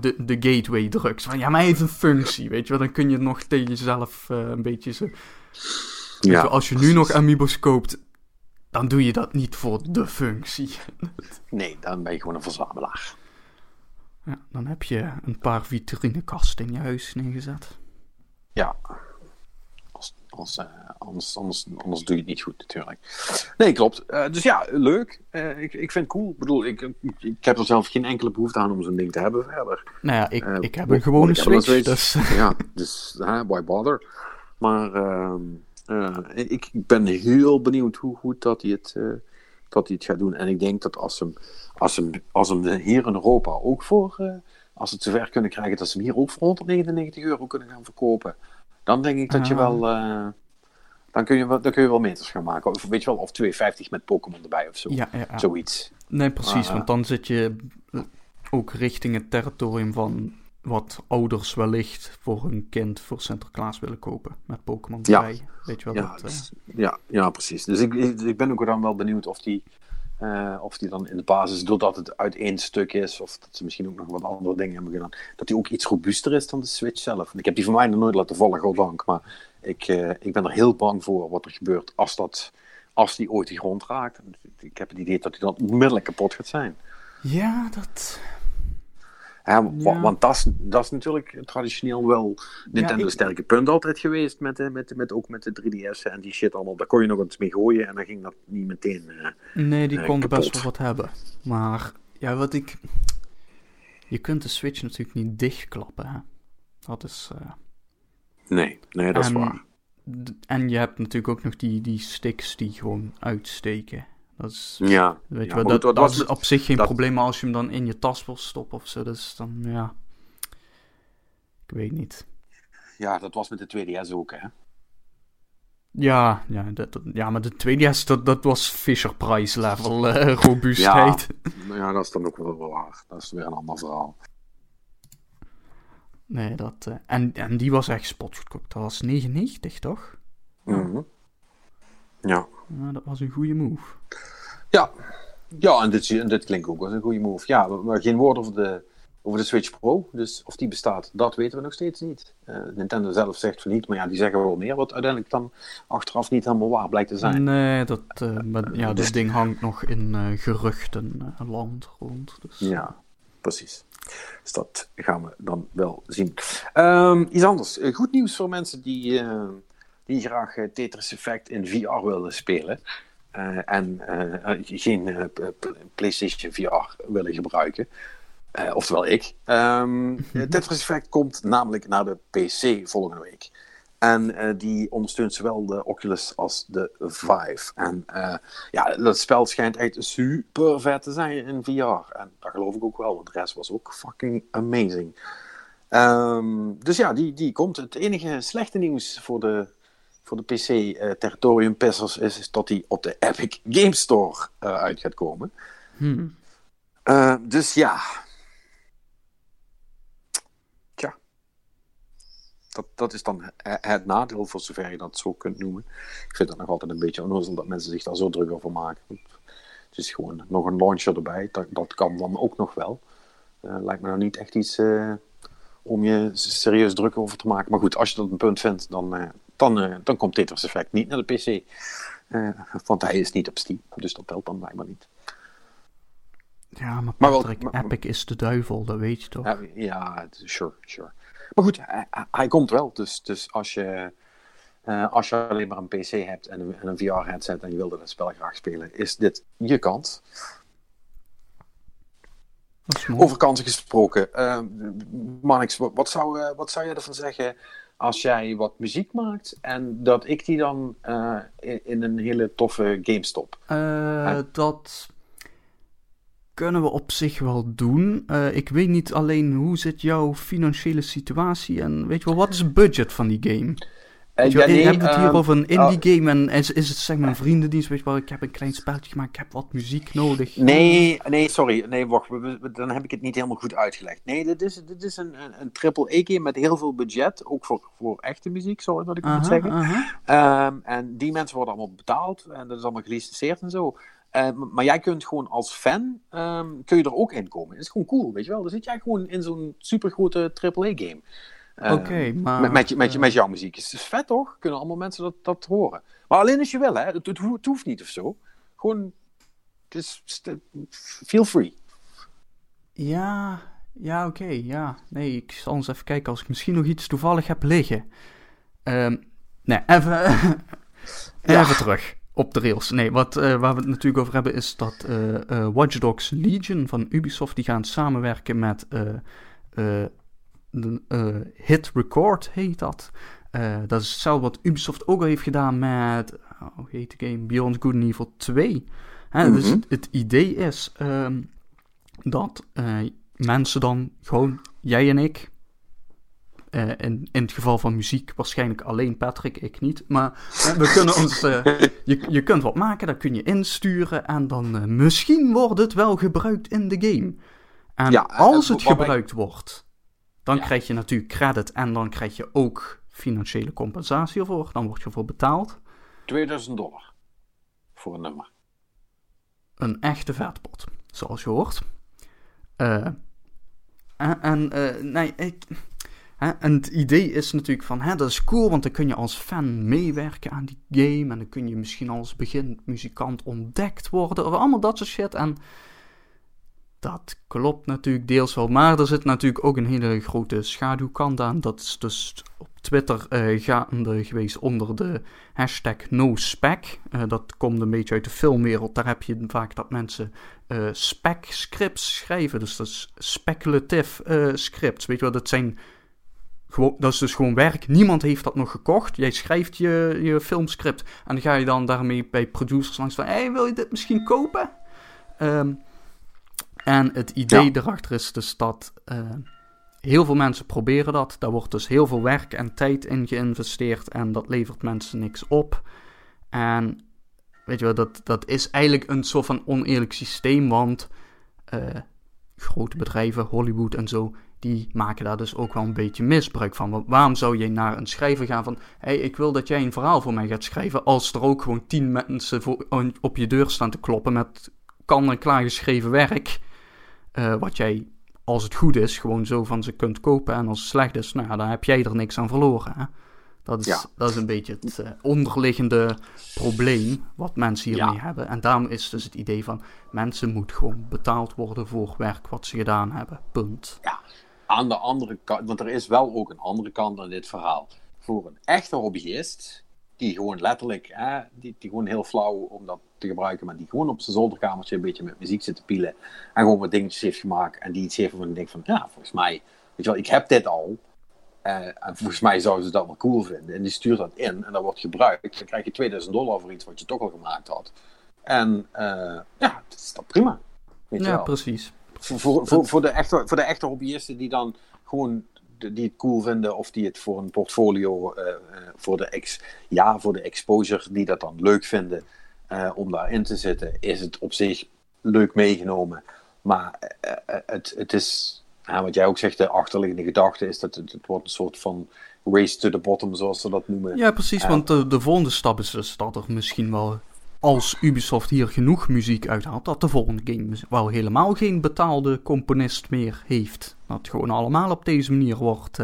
de, de gateway drugs. Van ja, maar hij heeft een functie. Weet je wel, dan kun je nog tegen jezelf uh, een beetje zo. Ja, als je nu nog Amiibos koopt, dan doe je dat niet voor de functie. nee, dan ben je gewoon een verzamelaar. Ja, dan heb je een paar vitrinekasten in je huis neergezet. Ja, Anders, uh, anders, anders, anders doe je het niet goed, natuurlijk. Nee, klopt. Uh, dus ja, leuk. Uh, ik, ik vind het cool. Ik bedoel, ik, ik heb er zelf geen enkele behoefte aan om zo'n ding te hebben verder. Nou ja, ik, ik heb een gewone Switch. Dus... Ja, dus why bother? Maar ehm, eh, ik, ik ben heel benieuwd hoe goed dat hij het, eh, dat hij het gaat doen. En ik denk dat als hem, als hem, als hem hier in Europa ook voor, eh, als het zover kunnen krijgen dat ze hem hier ook voor 199 euro kunnen gaan verkopen, dan denk ik dat je Ah. wel. eh, dan kun, je, wel- dan kun je wel meters gaan maken. Of weet je wel, of 250 met Pokémon erbij of zo. Ja. Zoiets. Nee, precies, want dan zit je eh, ook richting het territorium van wat ouders wellicht voor hun kind voor Sinterklaas willen kopen met Pokémon Ja. erbij. Weet je wel, Ja, dat, eh, dus- ja, ja, precies. Dus ik, ik, ik ben ook dan wel benieuwd of die, eh, of die dan in de basis, doordat het uit één stuk is, of dat ze misschien ook nog wat andere dingen hebben gedaan, dat die ook iets robuuster is dan de Switch zelf. Ik heb die van mij nog nooit laten vallen, goddank. Maar ik, eh, ik ben er heel bang voor wat er gebeurt als, dat, als die ooit de grond raakt. Ik heb het idee dat die dan onmiddellijk kapot gaat zijn. ja, dat... Ja, wa- Ja. Want dat is, dat is natuurlijk traditioneel wel Nintendo's ik- sterke punt altijd geweest. Met, de- met, de- met, ook met de 3DS en die shit allemaal. Daar kon je nog eens mee gooien en dan ging dat niet meteen. eh, Nee, die Eh, kon best wel wat hebben. Maar, ja, wat ik... Je kunt de Switch natuurlijk niet dichtklappen, hè. Dat is... eh, nee, nee, dat is en, waar. d- En je hebt natuurlijk ook nog die, die sticks die gewoon uitsteken. Dat is... Ja, Weet je ja, wel, maar dat, dat was is op zich geen dat- probleem, maar als je hem dan in je tas wil stoppen of zo, dus dan, ja... Ik weet niet. ja, dat was met de 2DS ook, hè? Ja, ja, dat, ja maar de 2DS, dat, dat was Fisher-Price level eh, robuustheid. Ja, dat is dan ook wel waar. Dat is weer een ander verhaal. Nee, dat... eh, en, en die was echt spotgoedkoop. Dat was 99, toch? Mhm. Ja. Ja, dat was een goede move. Ja, ja en, dit, en dit klinkt ook als een goede move. Ja, maar- geen woord over de, over de Switch Pro. Dus of die bestaat, dat weten we nog steeds niet. Eh, Nintendo zelf zegt van niet, maar ja, die zeggen wel meer. Wat uiteindelijk dan achteraf niet helemaal waar blijkt te zijn. Nee, dat, eh, maar, ja, Dus- dat ding hangt nog in eh geruchtenland rond. Dus. Ja, precies. Dus dat gaan we dan wel zien. Ehm, iets anders. Goed nieuws voor mensen die, die graag eh, Tetris Effect in VR willen spelen. eh, en eh, geen PlayStation VR willen gebruiken. Oftewel ik. Eh, Tetris Effect komt namelijk naar de PC volgende week. En die ondersteunt zowel de Oculus als de Vive. En ja, dat spel schijnt echt super vet te zijn in VR. En dat geloof ik ook wel, want de rest was ook fucking amazing. Ehm, dus ja, die, die komt. Het enige slechte nieuws voor de, voor de PC-territorium Pissers is, is dat die op de Epic Game Store eh, uit gaat komen. Hm. Eh, dus ja. Tja. Dat, dat is dan he- het nadeel, voor zover je dat zo kunt noemen. Ik vind dat nog altijd een beetje onnozel dat mensen zich daar zo druk over maken. Het is gewoon nog een launcher erbij. Dat, dat kan dan ook nog wel. Eh, lijkt me nou niet echt iets eh, om je serieus druk over te maken. Maar goed, als je dat een punt vindt, dan, eh, dan, eh, dan komt Tetris Effect niet naar de PC. Eh, want hij is niet op Steam. Dus dat telt dan blijkbaar niet. Ja, maar Maar wel- Epic is de duivel, dat weet je toch? Ja, ja, het- sure, sure. Maar goed, hij, komt wel. Dus, dus als, je, eh, als je alleen maar een PC hebt en een, en een VR-headset en je wilde dat spel graag spelen, is dit je kans. Over kansen gesproken, eh Manix, wat, wat, zou, wat zou jij ervan zeggen als jij wat muziek maakt en dat ik die dan eh, in, in een hele toffe game stop? Eh, dat kunnen we op zich wel doen. Eh, ik weet niet alleen hoe zit jouw financiële situatie en weet je wel, wat is het budget van die game? Weet je wel, hebben we het hier ehm, over een indie oh. game en is, is het zeg maar een vriendendienst? Weet je wel, ik heb een klein spelletje gemaakt, ik heb wat muziek nodig. Nee, nee, sorry. Nee, wacht. we- we- Dan heb ik het niet helemaal goed uitgelegd. Nee, dit is, dit is een, een, een triple-E-game met heel veel budget. Ook voor, voor echte muziek, sorry dat ik moet zeggen. Ehm, en die mensen worden allemaal betaald. En dat is allemaal gelicenseerd en zo. Eh, maar jij kunt gewoon als fan, ehm, kun je er ook in komen. Het is gewoon cool, weet je wel. Dan zit jij gewoon in zo'n supergrote triple-E-game. Ehm, Oké, maar... met, met, met, jouw muziek. Het is vet toch? Kunnen allemaal mensen dat, dat horen. Maar alleen als je wil, hè. Het, het, ho- het hoeft niet of zo. Gewoon, het is, feel free. Ja, ja, oké, ja. Nee, ik zal eens even kijken als ik misschien nog iets toevallig heb liggen. Ehm, nee, even, Ja. even terug op de rails. Nee, wat, eh, waar we het natuurlijk over hebben is dat eh, Watch Dogs Legion van Ubisoft, die gaan samenwerken met eh, eh, eh, Hit Record, heet dat. dat is hetzelfde wat Ubisoft ook al heeft gedaan met, hoe heet de game, Beyond Good and Evil 2. Hè, Dus Mhm. het, het idee is ehm, dat eh, mensen dan gewoon, jij en ik, eh, in, in het geval van muziek waarschijnlijk alleen Patrick, ik niet, maar eh, we kunnen ons, eh, je, je kunt wat maken, dat kun je insturen en dan eh, misschien wordt het wel gebruikt in de game. En Ja, als het gebruikt wordt, dan Ja. krijg je natuurlijk credit en dan krijg je ook financiële compensatie ervoor, dan word je ervoor betaald. 2000 dollar voor een nummer. een echte vetpot, zoals je hoort. Eh, en en eh, nee, ik, hè, en het idee is natuurlijk van, hè, dat is cool, want dan kun je als fan meewerken aan die game. En dan kun je misschien als beginmuzikant ontdekt worden, of allemaal dat soort shit. En dat klopt natuurlijk deels wel, maar er zit natuurlijk ook een hele grote schaduwkant aan. Dat is dus op Twitter eh, gaande geweest onder de hashtag NoSpec. Eh, dat komt een beetje uit de filmwereld. Daar heb je vaak dat mensen eh spec scripts schrijven. Dus dat is speculative scripts. Weet je wel, dat zijn... Gewoon, dat is dus gewoon werk. Niemand heeft dat nog gekocht. Jij schrijft je, je filmscript. En dan ga je dan daarmee bij producers langs van... Hé, hey, wil je dit misschien kopen? Ehm, en het idee Ja. erachter is dus dat... eh, heel veel mensen proberen dat. Daar wordt dus heel veel werk en tijd in geïnvesteerd. En dat levert mensen niks op. En weet je wel, dat, dat is eigenlijk een soort van oneerlijk systeem. Want eh, grote bedrijven, Hollywood en zo, die maken daar dus ook wel een beetje misbruik van. Want waarom zou je naar een schrijver gaan van... hé, hey, ik wil dat jij een verhaal voor mij gaat schrijven... als er ook gewoon tien mensen voor, op je deur staan te kloppen met kan en klaar geschreven werk... eh, wat jij, als het goed is, gewoon zo van ze kunt kopen... en als het slecht is, nou ja, dan heb jij er niks aan verloren, hè? Dat is, Ja. dat is een beetje het eh, onderliggende probleem wat mensen hiermee Ja. hebben. En daarom is dus het idee van... mensen moeten gewoon betaald worden voor werk wat ze gedaan hebben. Punt. Aan de andere kant, want er is wel ook een andere kant aan dit verhaal. Voor een echte hobbyist, die gewoon letterlijk, hè, die, die gewoon heel flauw om dat te gebruiken, maar die gewoon op zijn zolderkamertje een beetje met muziek zit te pielen en gewoon wat dingetjes heeft gemaakt en die iets heeft waarvan ik denk van, ja, volgens mij, weet je wel, ik heb dit al. eh, en volgens mij zouden ze dat wel cool vinden. En die stuurt dat in en dat wordt gebruikt. Dan krijg je 2000 dollar voor iets wat je toch al gemaakt had. En eh, ja, dat is dan prima. Weet Ja, wel. precies. Voor, voor, voor, voor, de echte, voor de echte hobbyisten die dan gewoon die het cool vinden of die het voor een portfolio, eh, voor, de ex, ja, voor de exposure, die dat dan leuk vinden eh, om daarin te zitten, is het op zich leuk meegenomen. Maar eh, eh, het, het is, ja, wat jij ook zegt, de achterliggende gedachte is dat het, het wordt een soort van race to the bottom, zoals ze dat noemen. Ja, precies, want de, de volgende stap is dus dat er misschien wel, als Ubisoft hier genoeg muziek uithaalt, dat de volgende game dus wel helemaal geen betaalde componist meer heeft. Dat het gewoon allemaal op deze manier wordt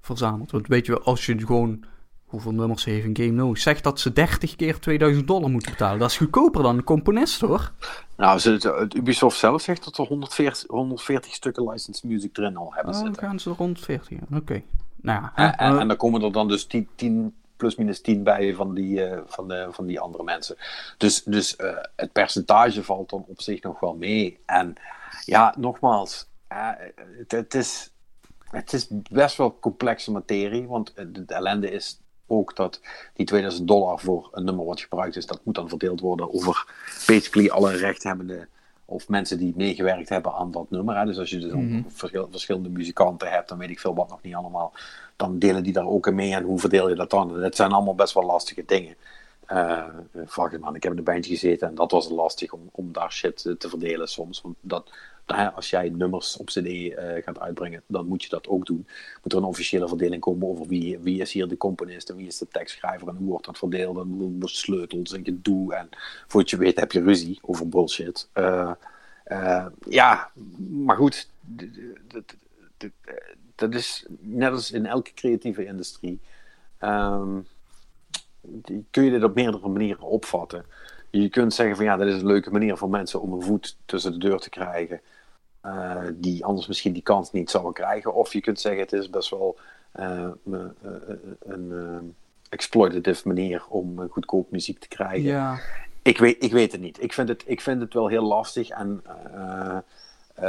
verzameld. Want weet je als je gewoon, hoeveel nummers heeft een game nodig? Zeg dat ze 30 keer 2000 dollar moeten betalen. Dat is goedkoper dan een componist hoor. Nou, ze, het, Ubisoft zelf zegt dat er 140, 140 stukken licensed music erin al hebben Oh, dan zitten. gaan ze rond 40. ja. Oké. Nou ja, En, en, eh, en dan komen er dan dus 10, 10 plus minus 10 bij van die, eh, van de, van die andere mensen. Dus, dus eh, het percentage valt dan op zich nog wel mee. En ja, nogmaals, het, het, is, het is best wel complexe materie. Want de ellende is ook dat die 2000 dollar voor een nummer wat gebruikt is, dat moet dan verdeeld worden over basically alle rechthebbenden of mensen die meegewerkt hebben aan dat nummer. Hè. Dus als je dus Mhm. verschil- verschillende muzikanten hebt, dan weet ik veel wat nog niet allemaal, dan delen die daar ook in mee en hoe verdeel je dat dan? Dat zijn allemaal best wel lastige dingen. Eh fuck it, man, ik heb in een bandje gezeten en dat was lastig om, om daar shit eh, te verdelen soms. Want dat, nou als jij nummers op CD eh, gaat uitbrengen, dan moet je dat ook doen. Moet er een officiële verdeling komen over wie, wie is hier de componist en wie is de tekstschrijver en hoe wordt dat verdeeld en sleutels en gedoe. En voordat je weet heb je ruzie over bullshit. Eh, eh, ja, maar goed, dat is net als in elke creatieve industrie. ehm, kun je dit op meerdere manieren opvatten. Je kunt zeggen van ja, dat is een leuke manier voor mensen om een voet tussen de deur te krijgen. Eh, die anders misschien die kans niet zouden krijgen. Of je kunt zeggen het is best wel eh, eh, een exploitative manier om goedkoop muziek te krijgen. ja. Ik weet, ik weet het niet. Ik vind het, ik vind het wel heel lastig. En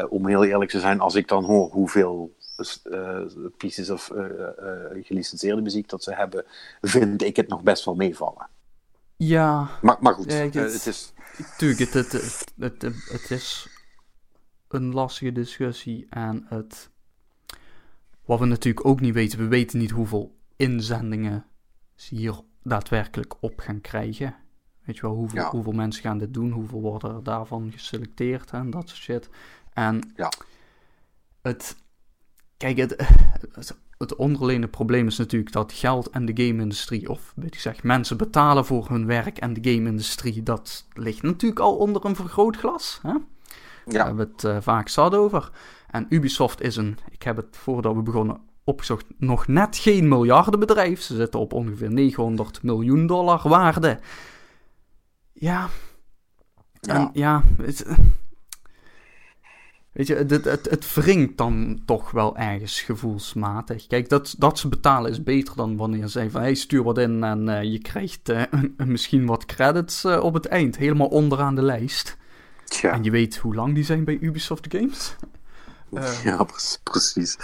om heel eerlijk te zijn, als ik dan hoor hoeveel pieces of gelicenseerde muziek dat ze hebben, vind ik het nog best wel meevallen. Ja. Maar, maar goed, het, het is... Tuurlijk, het, het, het, het, is een lastige discussie en het... Wat we natuurlijk ook niet weten, we weten niet hoeveel inzendingen ze hier daadwerkelijk op gaan krijgen. Weet je wel, hoeveel, hoeveel mensen gaan dit doen, hoeveel worden er daarvan geselecteerd en dat soort shit. En ja. het, kijk, het, het, het onderliggende probleem is natuurlijk dat geld en de game-industrie, of weet ik zeg, mensen betalen voor hun werk en de game-industrie, dat ligt natuurlijk al onder een vergrootglas. Hè? Daar hebben we het uh, vaak zat over. En Ubisoft is een, ik heb het voordat we begonnen opgezocht, nog net geen miljardenbedrijf. Ze zitten op ongeveer 900 miljoen dollar waarde. Ja. En ja, ja het, Weet je, het, het, het wringt dan toch wel ergens gevoelsmatig. Kijk, dat, dat ze betalen is beter dan wanneer zij van... Hey, stuur wat in en uh, je krijgt uh, misschien wat credits uh, op het eind. Helemaal onderaan de lijst. Tja. En je weet hoe lang die zijn bij Ubisoft Games. ja, precies.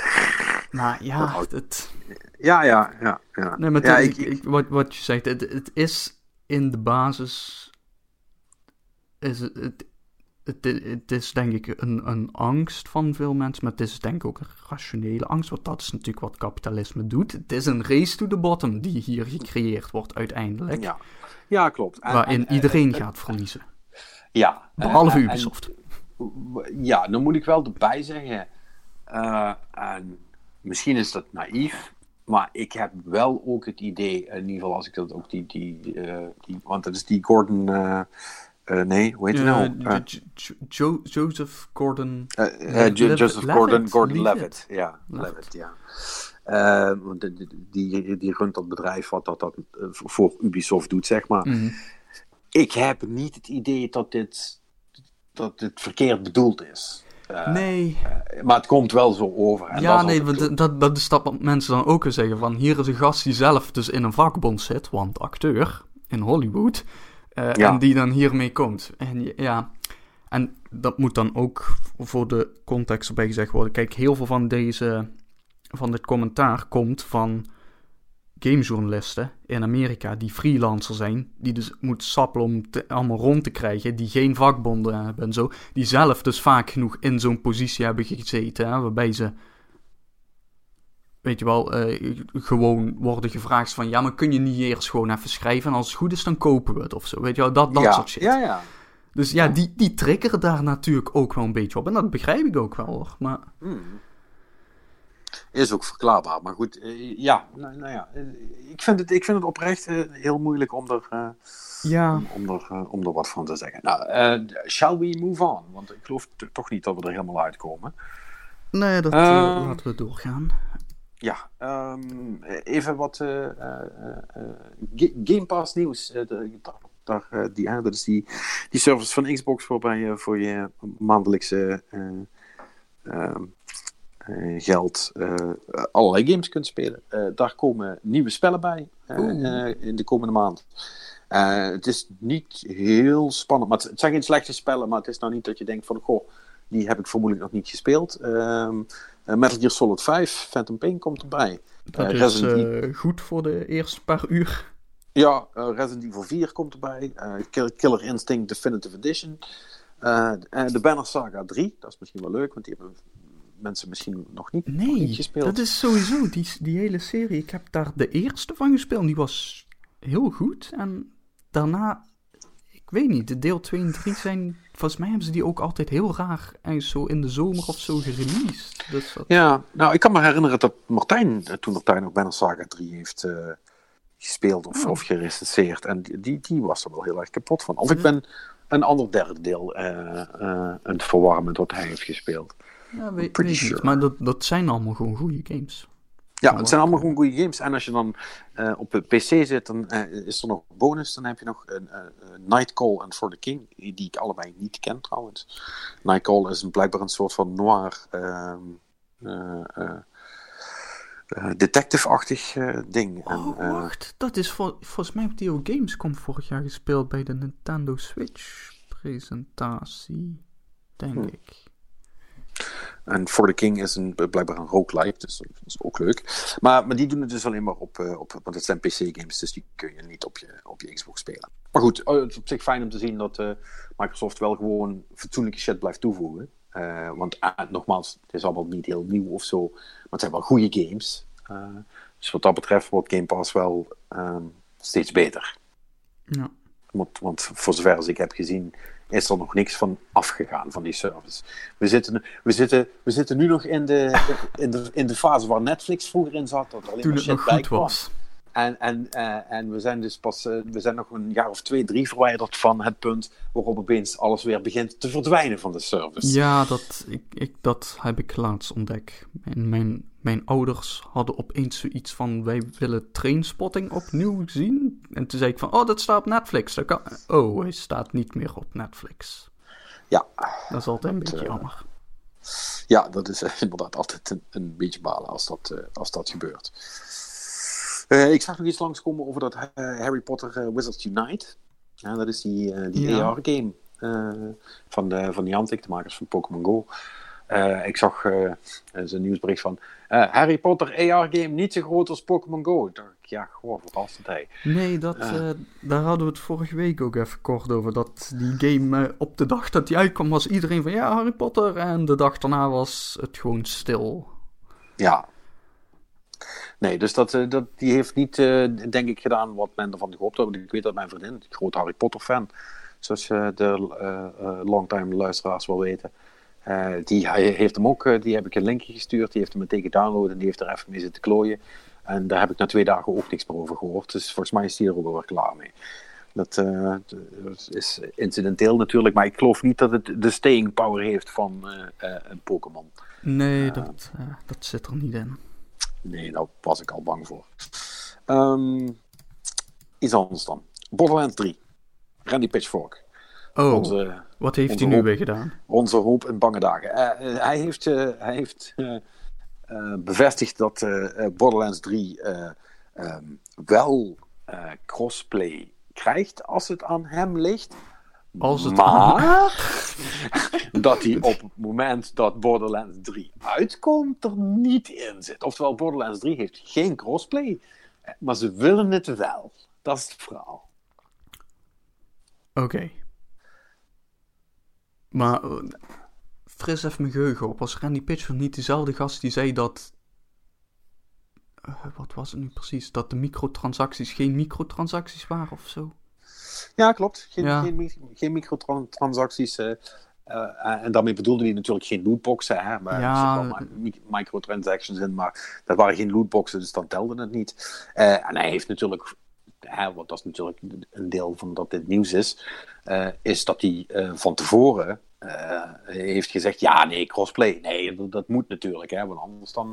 Maar ja, het... Ja, ja, ja. ja. Nee, maar ja, ik, ik, wat, wat je zegt, het, het is in de basis... Is het, het, het, het, is denk ik een, een angst van veel mensen, maar het is denk ik ook een rationele angst, want dat is natuurlijk wat kapitalisme doet. Het is een race to the bottom die hier gecreëerd wordt uiteindelijk. Ja, ja klopt. En, waarin en, iedereen gaat verliezen. Ja. Behalve Ubisoft. ja, dan moet ik wel erbij zeggen, uh, en misschien is dat naïef, maar ik heb wel ook het idee, in ieder geval als ik dat ook die, die, uh, die want dat is die Gordon... Uh, uh, nee, hoe heet hij nou? Jo Joseph Gordon. Joseph Gordon, Gordon Levitt. Ja, Levitt, ja. die, die, die runt dat bedrijf wat dat, dat voor Ubisoft doet, zeg maar. Mm -hmm. Ik heb niet het idee dat dit, dat dit verkeerd bedoeld is. nee. maar het komt wel zo over. En ja, dat nee, dat, dat, dat is dat wat mensen dan ook zeggen. Van hier is een gast die zelf dus in een vakbond zit, want acteur in Hollywood. Uh, ja. En die dan hiermee komt. En ja, en dat moet dan ook voor de context erbij gezegd worden. Kijk, heel veel van deze, van dit commentaar komt van gamejournalisten in Amerika die freelancer zijn, die dus moeten sappelen om te, allemaal rond te krijgen, die geen vakbonden hebben en zo, die zelf dus vaak genoeg in zo'n positie hebben gezeten, hè, waarbij ze weet je wel, uh, gewoon worden gevraagd van... ja, maar kun je niet eerst gewoon even schrijven... en als het goed is, dan kopen we het of zo. Weet je wel, dat, dat ja, soort shit. Ja, ja. Dus ja, die, die triggeren daar natuurlijk ook wel een beetje op. En dat begrijp ik ook wel, hoor. Maar... Hmm. Is ook verklaarbaar. Maar goed, uh, ja, nou, nou ja. Uh, ik, vind het, ik vind het oprecht heel moeilijk om er, ja. om, om, er, om er wat van te zeggen. Nou, shall we move on? Want ik geloof toch niet dat we er helemaal uitkomen. Nee, dat laten we doorgaan. Ja, um, even wat uh, uh, uh, Game Pass nieuws. daar, die, dat is die, die service van Xbox waarbij je voor je maandelijkse ehm, geld allerlei games kunt spelen. daar komen nieuwe spellen bij in de komende maand. het is niet heel spannend, maar het, zijn geen slechte spellen, maar het is nou niet dat je denkt van, goh, die heb ik vermoedelijk nog niet gespeeld. Um, uh, Metal Gear Solid 5, Phantom Pain komt erbij. Dat uh, is uh, goed voor de eerste paar uur. Ja, Resident Evil 4 komt erbij. Killer Instinct Definitive Edition. en de Banner Saga 3, dat is misschien wel leuk, want die hebben mensen misschien nog niet, nee, nog niet gespeeld. dat is sowieso, die, die hele serie. Ik heb daar de eerste van gespeeld en die was heel goed. En daarna ik weet niet, de deel 2 en 3 zijn... Volgens mij hebben ze die ook altijd heel raar ergens zo in de zomer of zo gereleased. Dus dat... Ja, nou, ik kan me herinneren dat Martijn toen op tijd nog Banner Saga 3 heeft uh, gespeeld of, oh. of gerecenseerd. En die, die, was er wel heel erg kapot van. Of ik ben een ander derde deel uh, uh, het verwarren met wat hij heeft gespeeld. Ja, weet, weet sure. niet. Maar dat, dat zijn allemaal gewoon goede games. Ja, het zijn allemaal gewoon goede games. En als je dan uh, op de PC zit, dan uh, is er nog bonus. Dan heb je nog een uh, Nightcall en For the King, die ik allebei niet ken trouwens. Nightcall is een, blijkbaar een soort van noir detective-achtig ding. Oh, en, wacht. Dat is vol volgens mij op die ook Gamescom vorig jaar gespeeld bij de Nintendo Switch presentatie, denk hmm. ik. En For the King is een, blijkbaar een roguelike, dus dat is ook leuk. Maar, maar die doen het dus alleen maar op, uh, op want het zijn PC-games, dus die kun je niet op je, op je Xbox spelen. Maar goed, oh, het is op zich fijn om te zien dat uh, Microsoft wel gewoon fatsoenlijke shit blijft toevoegen. Uh, want nogmaals, het is allemaal niet heel nieuw of zo, maar het zijn wel goede games. dus wat dat betreft wordt Game Pass wel um, steeds beter. Ja. Want, want voor zover als ik heb gezien, is er nog niks van afgegaan van die service. We zitten, we zitten, we zitten nu nog in de, in, de, in de fase waar Netflix vroeger in zat. Dat alleen Toen het nog goed was. En, en, uh, en we zijn dus pas, uh, we zijn nog een jaar of twee, drie verwijderd van het punt waarop opeens alles weer begint te verdwijnen van de service. Ja, dat, ik, ik, dat heb ik laatst ontdekt. En mijn, mijn ouders hadden opeens zoiets van, wij willen Trainspotting opnieuw zien. En toen zei ik van, oh, dat staat op Netflix. Dat kan... Oh, hij staat niet meer op Netflix. Ja. Dat is altijd een beetje jammer. Ja, dat is inderdaad altijd een, een beetje balen als dat, als dat gebeurt. Uh, ik zag nog iets langskomen over dat uh, Harry Potter uh, Wizards Unite. Ja, dat is die, die ja. AR-game van, de, van de makers van Pokémon Go. ik zag een nieuwsbericht van Harry Potter AR-game niet zo groot als Pokémon Go. Ik dacht, ja, gewoon verrassend hij. Nee, dat, daar hadden we het vorige week ook even kort over. Dat die game op de dag dat die uitkwam was iedereen van ja, Harry Potter. En de dag daarna was het gewoon stil. Ja, Nee, dus dat, eh, dat, die heeft niet, uh, denk ik, gedaan wat men ervan gehoopt had. Ik weet dat mijn vriendin, een groot Harry Potter fan, zoals uh, de longtime luisteraars wel weten, die heeft hem ook, die heb ik een linkje gestuurd, die heeft hem meteen gedownload en die heeft er even mee zitten klooien. En daar heb ik na twee dagen ook niks meer over gehoord. Dus volgens mij is die er ook alweer klaar mee. Dat is incidenteel natuurlijk, maar ik geloof niet dat het de staying power heeft van een Pokémon. Nee, dat, dat zit er niet in. Nee, daar was ik al bang voor. Um, iets anders dan. Borderlands 3. Randy Pitchfork. Oh, onze, wat heeft hij nu weer gedaan? Onze hoop in bange dagen. Uh, hij heeft, uh, hij heeft bevestigd dat Borderlands 3 um, wel crossplay krijgt als het aan hem ligt. Als het maar dat hij op het moment dat Borderlands 3 uitkomt er niet in zit. Oftewel, Borderlands 3 heeft geen crossplay, maar ze willen het wel. Dat is het verhaal. Oké. Maar uh, fris even mijn geheugen op. Was Randy Pitchford niet dezelfde gast die zei dat... Uh, wat was het nu precies? Dat de microtransacties geen microtransacties waren of zo? Ja, klopt. Geen, ja. geen, geen microtransacties. Uh, uh, en daarmee bedoelde hij natuurlijk geen lootboxen. Hè, maar ja. er zitten wel microtransactions in, maar dat waren geen lootboxen, dus dan telde het niet. Uh, en hij heeft natuurlijk, hè, wat dat is natuurlijk een deel van dat dit nieuws is, is dat hij van tevoren heeft gezegd: ja, nee, crossplay. Nee, dat, dat moet natuurlijk, hè, want anders dan,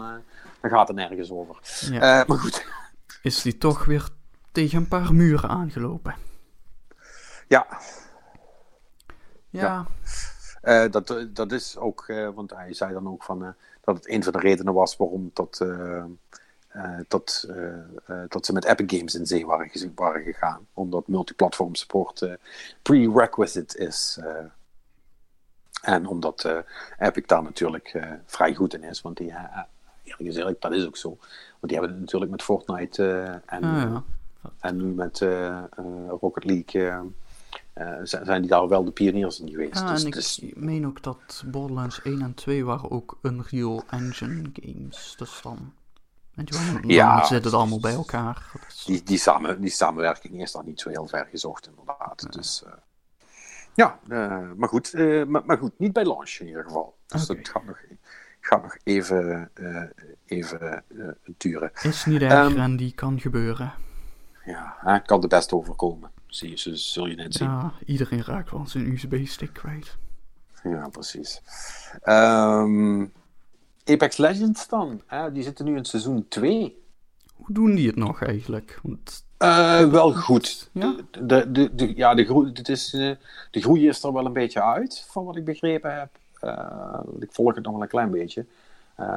dan gaat het nergens over. Ja. maar goed. Is hij toch weer tegen een paar muren aangelopen? Ja. Ja. ja. Uh, dat, dat is ook, uh, want hij zei dan ook van, uh, dat het een van de redenen was waarom dat, dat, dat ze met Epic Games in zee waren, waren gegaan. Omdat multiplatform support prerequisite is. en omdat Epic daar natuurlijk vrij goed in is. Want die, eerlijk gezegd, dat is ook zo. Want die hebben het natuurlijk met Fortnite en, ah, ja. en nu met Rocket League zijn die daar wel de pioniers in geweest. Ja, dus, en ik dus... meen ook dat Borderlands 1 en 2 waren ook Unreal Engine games. Dus dan, dan ja, zit het allemaal bij elkaar. Is... Die, die, samen, die samenwerking is dan niet zo heel ver gezocht, inderdaad. Ja. Dus, uh, ja, uh, maar, goed, maar, maar, goed, niet bij launch in ieder geval. Dus okay. dat gaat nog, gaat nog even, even duren. Is niet erg um, en die kan gebeuren. Ja, kan de best overkomen zie je, ze, zul je net zien. Ja, iedereen raakt wel zijn USB-stick kwijt. Ja, precies. Um, Apex Legends dan, hè? die zitten nu in seizoen 2. Hoe doen die het nog eigenlijk? Want... Uh, wel goed. Ja, de, de, de, ja de, groei, het is, uh, de groei is er wel een beetje uit, van wat ik begrepen heb. Uh, ik volg het nog wel een klein beetje.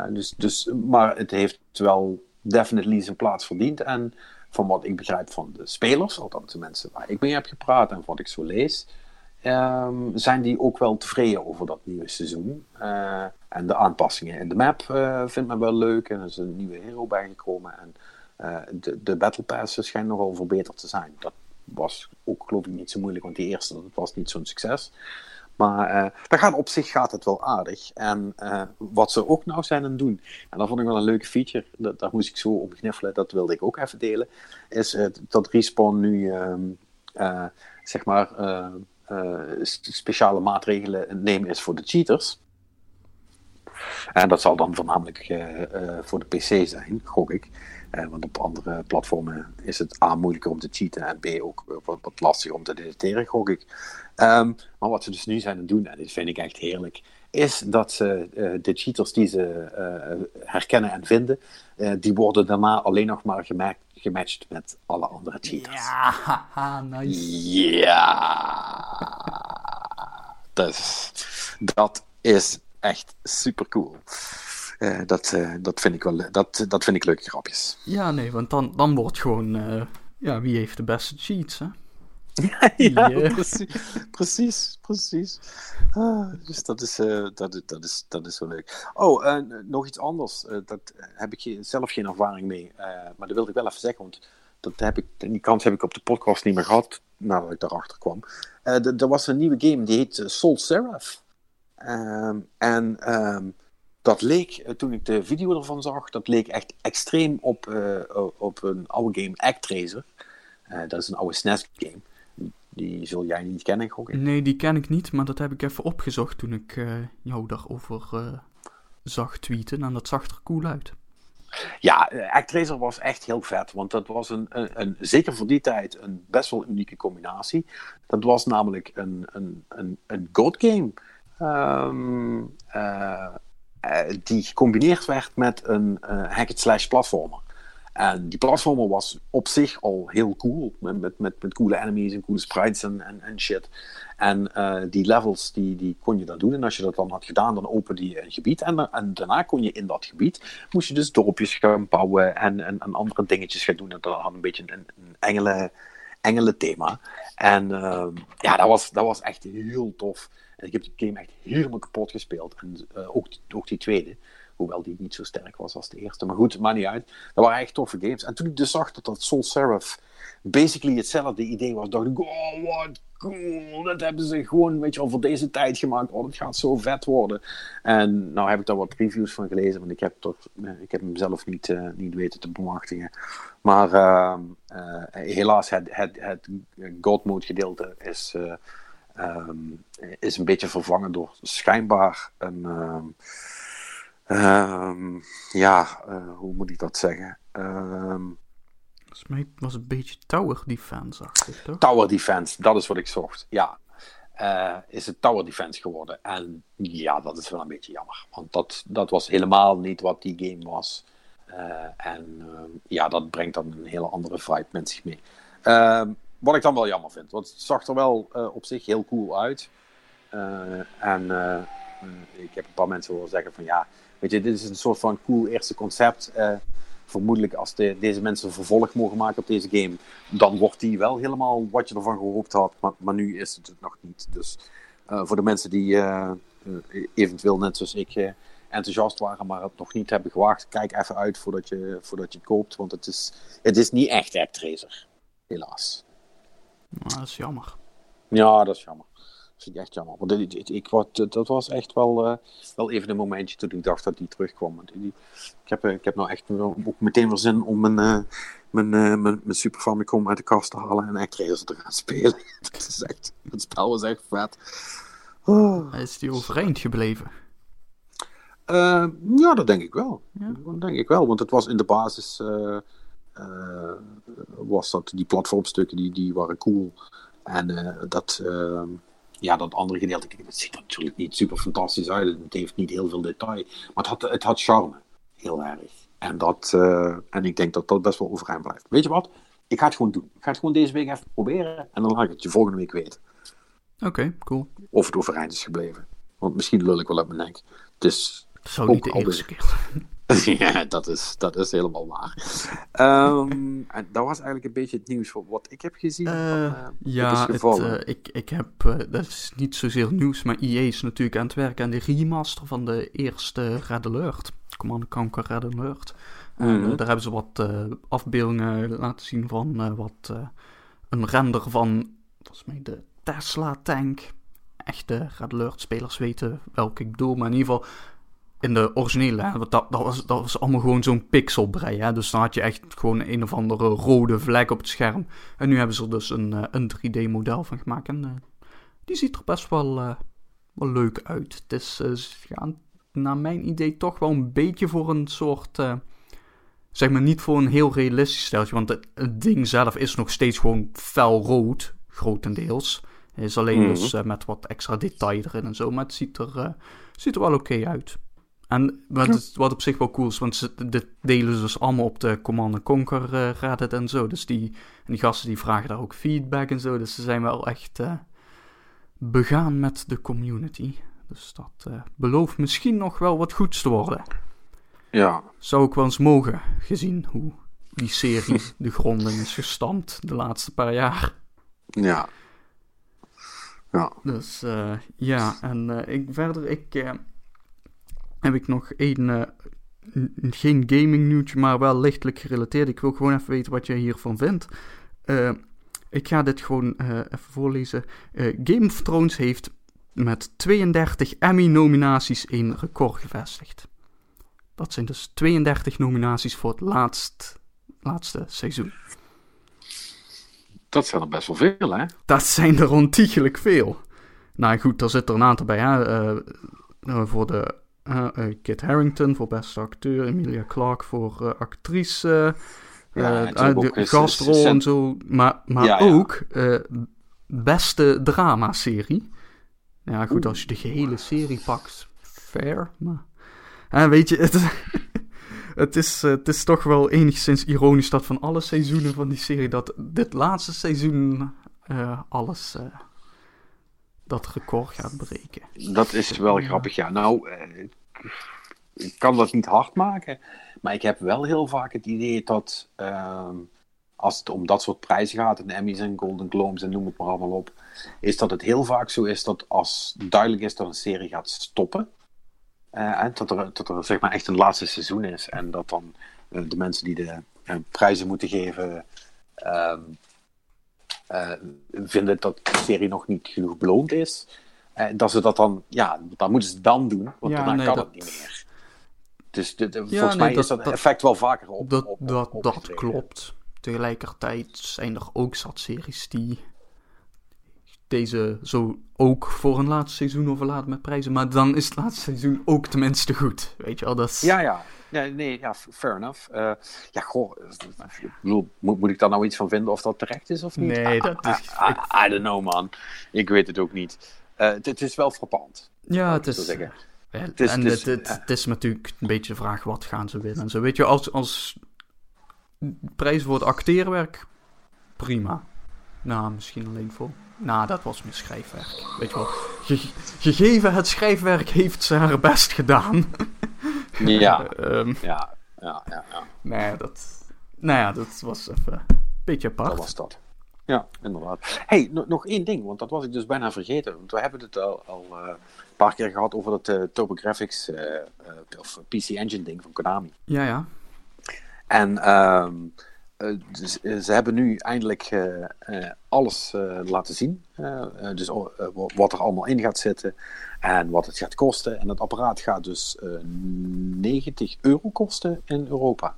dus, dus, maar het heeft wel definitely zijn plaats verdiend. En van wat ik begrijp van de spelers, althans de mensen waar ik mee heb gepraat en wat ik zo lees, ehm, zijn die ook wel tevreden over dat nieuwe seizoen. Eh, en de aanpassingen in de map uh, vindt men wel leuk. En er is een nieuwe hero bijgekomen. En de, de Battle Pass schijnt nogal verbeterd te zijn. Dat was ook geloof ik niet zo moeilijk, want die eerste was niet zo'n succes. Maar uh, dat gaat, op zich gaat het wel aardig. En uh, wat ze ook nou zijn aan het doen, en dat vond ik wel een leuke feature, dat, daar moest ik zo op gniffelen, dat wilde ik ook even delen, is uh, dat Respawn nu, ehm, zeg maar, speciale maatregelen nemen is voor de cheaters. En dat zal dan voornamelijk voor de PC zijn, gok ik. Uh, want op andere platformen is het A moeilijker om te cheaten en B ook wat, wat lastiger om te detecteren, gok ik. Um, maar wat ze dus nu zijn aan het doen, en dit vind ik echt heerlijk, is dat ze uh, de cheaters die ze uh, herkennen en vinden, die worden daarna alleen nog maar gematcht, gematcht met alle andere cheaters. Ja, nice. Ja. Dus, dat is echt super cool. Uh, dat, uh, dat, vind ik wel, dat, dat vind ik leuke grapjes. Ja, nee, want dan, dan wordt gewoon, uh, ja, wie heeft de beste cheats, hè? ja, yeah. precies, precies, precies. Ah, dus dat is, dat, dat, is, dat is wel leuk. Oh, nog iets anders. dat heb ik zelf geen ervaring mee. maar dat wilde ik wel even zeggen, want dat heb ik, die kans heb ik op de podcast niet meer gehad nadat ik daarachter kwam. er was een nieuwe game die heet Soul Seraph. Um, en um, dat leek, eh, toen ik de video ervan zag, dat leek echt extreem op, uh, op een oude game, Actraiser. Uh, dat is een oude SNES-game. Die zul jij niet kennen, gok ik. Nee, die ken ik niet, maar dat heb ik even opgezocht toen ik uh, jou daarover zag tweeten. En dat zag er cool uit. Ja, Actraiser was echt heel vet, want dat was een, een, een, zeker voor die tijd een best wel unieke combinatie. Dat was namelijk een, een, een, een goat game. Um, uh, die gecombineerd werd met een uh, hack-slash platformer. En die platformer was op zich al heel cool, met, met, met, coole enemies en coole sprites en, en, shit. En uh, die levels, die, die kon je dan doen. En als je dat dan had gedaan, dan opende je een gebied. En, en daarna kon je in dat gebied, moest je dus dorpjes gaan bouwen en, en, en andere dingetjes gaan doen. En dat had een beetje een, een engelen, engelen thema. En ehm, ja, dat was, dat was echt heel tof. Ik heb die game echt helemaal kapot gespeeld. En uh, ook, ook die tweede. Hoewel die niet zo sterk was als de eerste. Maar goed, maakt niet uit. Dat waren echt toffe games. En toen ik dus zag dat dat Soul Seraph basically hetzelfde idee was, dacht ik, oh, wat cool. Dat hebben ze gewoon, weet je wel, voor deze tijd gemaakt. Oh, dat gaat zo vet worden. En nou heb ik daar wat reviews van gelezen, want ik heb, toch, eh, ik heb hem zelf niet, uh, niet weten te bemachtigen. Maar uh, helaas, het, het, het God Mode gedeelte is um, is een beetje vervangen door schijnbaar een. Um, um, ja, uh, hoe moet ik dat zeggen? Volgens mij was het een beetje Tower Defense, ik toch? Tower Defense, dat is wat ik zocht. Ja, uh, is het Tower Defense geworden. En ja, dat is wel een beetje jammer. Want dat, dat was helemaal niet wat die game was. Uh, en ja, dat brengt dan een hele andere vibe met zich mee. Wat ik dan wel jammer vind, want het zag er wel uh, op zich heel cool uit. Uh, en uh, ik heb een paar mensen horen zeggen van ja, weet je, dit is een soort van cool eerste concept. vermoedelijk als de, deze mensen vervolg mogen maken op deze game, dan wordt die wel helemaal wat je ervan gehoopt had. Maar, maar nu is het het nog niet. Dus voor de mensen die eventueel net zoals ik enthousiast waren, maar het nog niet hebben gewaagd, kijk even uit voordat je, voordat je het koopt. Want het is, het is niet echt Actracer, helaas. Nou, dat is jammer. Ja, dat is jammer. Dat vind ik echt jammer. Want ik, ik, ik, dat was echt wel, uh, wel even een momentje toen ik dacht dat die terugkwam. Die, ik, heb, ik heb nou echt ook meteen weer zin om mijn, uh, mijn, uh, mijn, mijn Super Famicom uit de kast te halen en Actraiser te gaan spelen. dat is echt, het spel was echt vet. Oh. Is die overeind gebleven? ja, dat denk ik wel. Ja? Dat denk ik wel, want het was in de basis was dat die platformstukken die, die waren cool. En uh, dat, uh, ja, dat andere gedeelte, het ziet er natuurlijk niet super fantastisch uit. Het heeft niet heel veel detail. Maar het had, het had charme. Heel erg. En, dat, en ik denk dat dat best wel overeind blijft. Weet je wat? Ik ga het gewoon doen. Ik ga het gewoon deze week even proberen. En dan laat ik het je volgende week weten. Oké, cool. Of het overeind is gebleven. Want misschien lul ik wel uit mijn nek. Dus Zou niet de eerste keer ja, dat is, dat is helemaal waar. Um, en dat was eigenlijk een beetje het nieuws voor wat ik heb gezien. Uh, van, uh, ja, het, uh, ik, ik heb, dat is niet zozeer nieuws, maar EA is natuurlijk aan het werken aan de remaster van de eerste Red Alert. Command Conquer Red Alert. Mm -hmm. daar hebben ze wat afbeeldingen laten zien van wat een render van, volgens mij, de Tesla-tank. Echte Red Alert-spelers weten welke ik bedoel, maar in ieder geval in de originele, hè, dat, dat, was, dat was allemaal gewoon zo'n pixelbrei. Hè? Dus dan had je echt gewoon een of andere rode vlek op het scherm. En nu hebben ze er dus een, uh, een 3D-model van gemaakt. En uh, die ziet er best wel, uh, wel leuk uit. Het is, ja, naar mijn idee, toch wel een beetje voor een soort. zeg maar niet voor een heel realistisch steltje. Want het, het, ding zelf is nog steeds gewoon fel rood, grotendeels. Het is alleen mm. dus met wat extra detail erin en zo. Maar het ziet er, ziet er wel oké okay uit. En wat, wat op zich wel cool is, want ze dit delen ze dus allemaal op de Command Conquer uh, Reddit en zo. Dus die, en die gasten die vragen daar ook feedback en zo. Dus ze zijn wel echt uh, begaan met de community. Dus dat uh, belooft misschien nog wel wat goeds te worden. Ja. Zou ik wel eens mogen, gezien hoe die serie de gronden is gestampt de laatste paar jaar. Ja. Ja. Dus ja, en ik, verder, ik heb ik nog één, uh, geen gaming nieuwtje, maar wel lichtelijk gerelateerd. Ik wil gewoon even weten wat jij hiervan vindt. Uh, ik ga dit gewoon uh, even voorlezen. Game of Thrones heeft met 32 Emmy-nominaties een record gevestigd. Dat zijn dus 32 nominaties voor het laatst, laatste seizoen. Dat zijn er best wel veel, hè? Dat zijn er ontiegelijk veel. Nou goed, daar zit er een aantal bij. Hè? Uh, voor de Kit Harrington voor beste acteur, Emilia Clarke voor uh, actrice, ja, de gastrol en zo. Maar, maar ja, ook beste dramaserie. Ja, goed, als je de gehele serie pakt, fair. Maar weet je, het, het, is, het is toch wel enigszins ironisch dat van alle seizoenen van die serie, dat dit laatste seizoen alles dat record gaat breken. Dat is wel grappig, ja. Nou, ik kan dat niet hard maken. Maar ik heb wel heel vaak het idee dat uh, als het om dat soort prijzen gaat, en Emmys en Golden Globes en noem het maar allemaal op, is dat het heel vaak zo is dat als duidelijk is dat een serie gaat stoppen, en dat er, dat er zeg maar echt een laatste seizoen is en dat dan uh, de mensen die de uh, prijzen moeten geven ehm, vinden dat de serie nog niet genoeg beloond is. Uh, dat ze dat dan, ja, dan moeten ze dan doen, want daarna kan dat... het niet meer. Dus de, volgens nee, mij dat, is dat, effect wel vaker op. Dat, op, dat, dat klopt. Tegelijkertijd zijn er ook zat series die deze zo ook voor een laatste seizoen overlaten met prijzen. Maar dan is het laatste seizoen ook tenminste goed. Weet je wel, dat is... Ja, ja. Ja, nee, ja, fair enough. Uh, ja, goh, ik bedoel, moet, moet ik daar nou iets van vinden of dat terecht is of niet? Nee, dat is... I, I, I don't know, man. Ik weet het ook niet. Uh, het is wel frappant. Ja, het is... Ja, het is, en het, het, het, is natuurlijk een beetje de vraag, wat gaan ze winnen en zo. Weet je, als, als prijs voor het acteerwerk, prima. Nou, misschien alleen voor... Nou, dat was mijn schrijfwerk. Weet je wel, gegeven het schrijfwerk heeft ze haar best gedaan. ja. um, ja, ja, ja, ja. Nee, dat... Nou ja, dat was even een beetje apart. Dat was dat. Ja, inderdaad. hey, nog één ding, want dat was ik dus bijna vergeten. Want we hebben het al, al uh, een paar keer gehad over dat uh, TurboGrafx uh, of PC Engine ding van Konami. Ja, ja. En um, dus, ze hebben nu eindelijk alles laten zien. dus wat er allemaal in gaat zitten en wat het gaat kosten. En het apparaat gaat dus 90 euro kosten in Europa.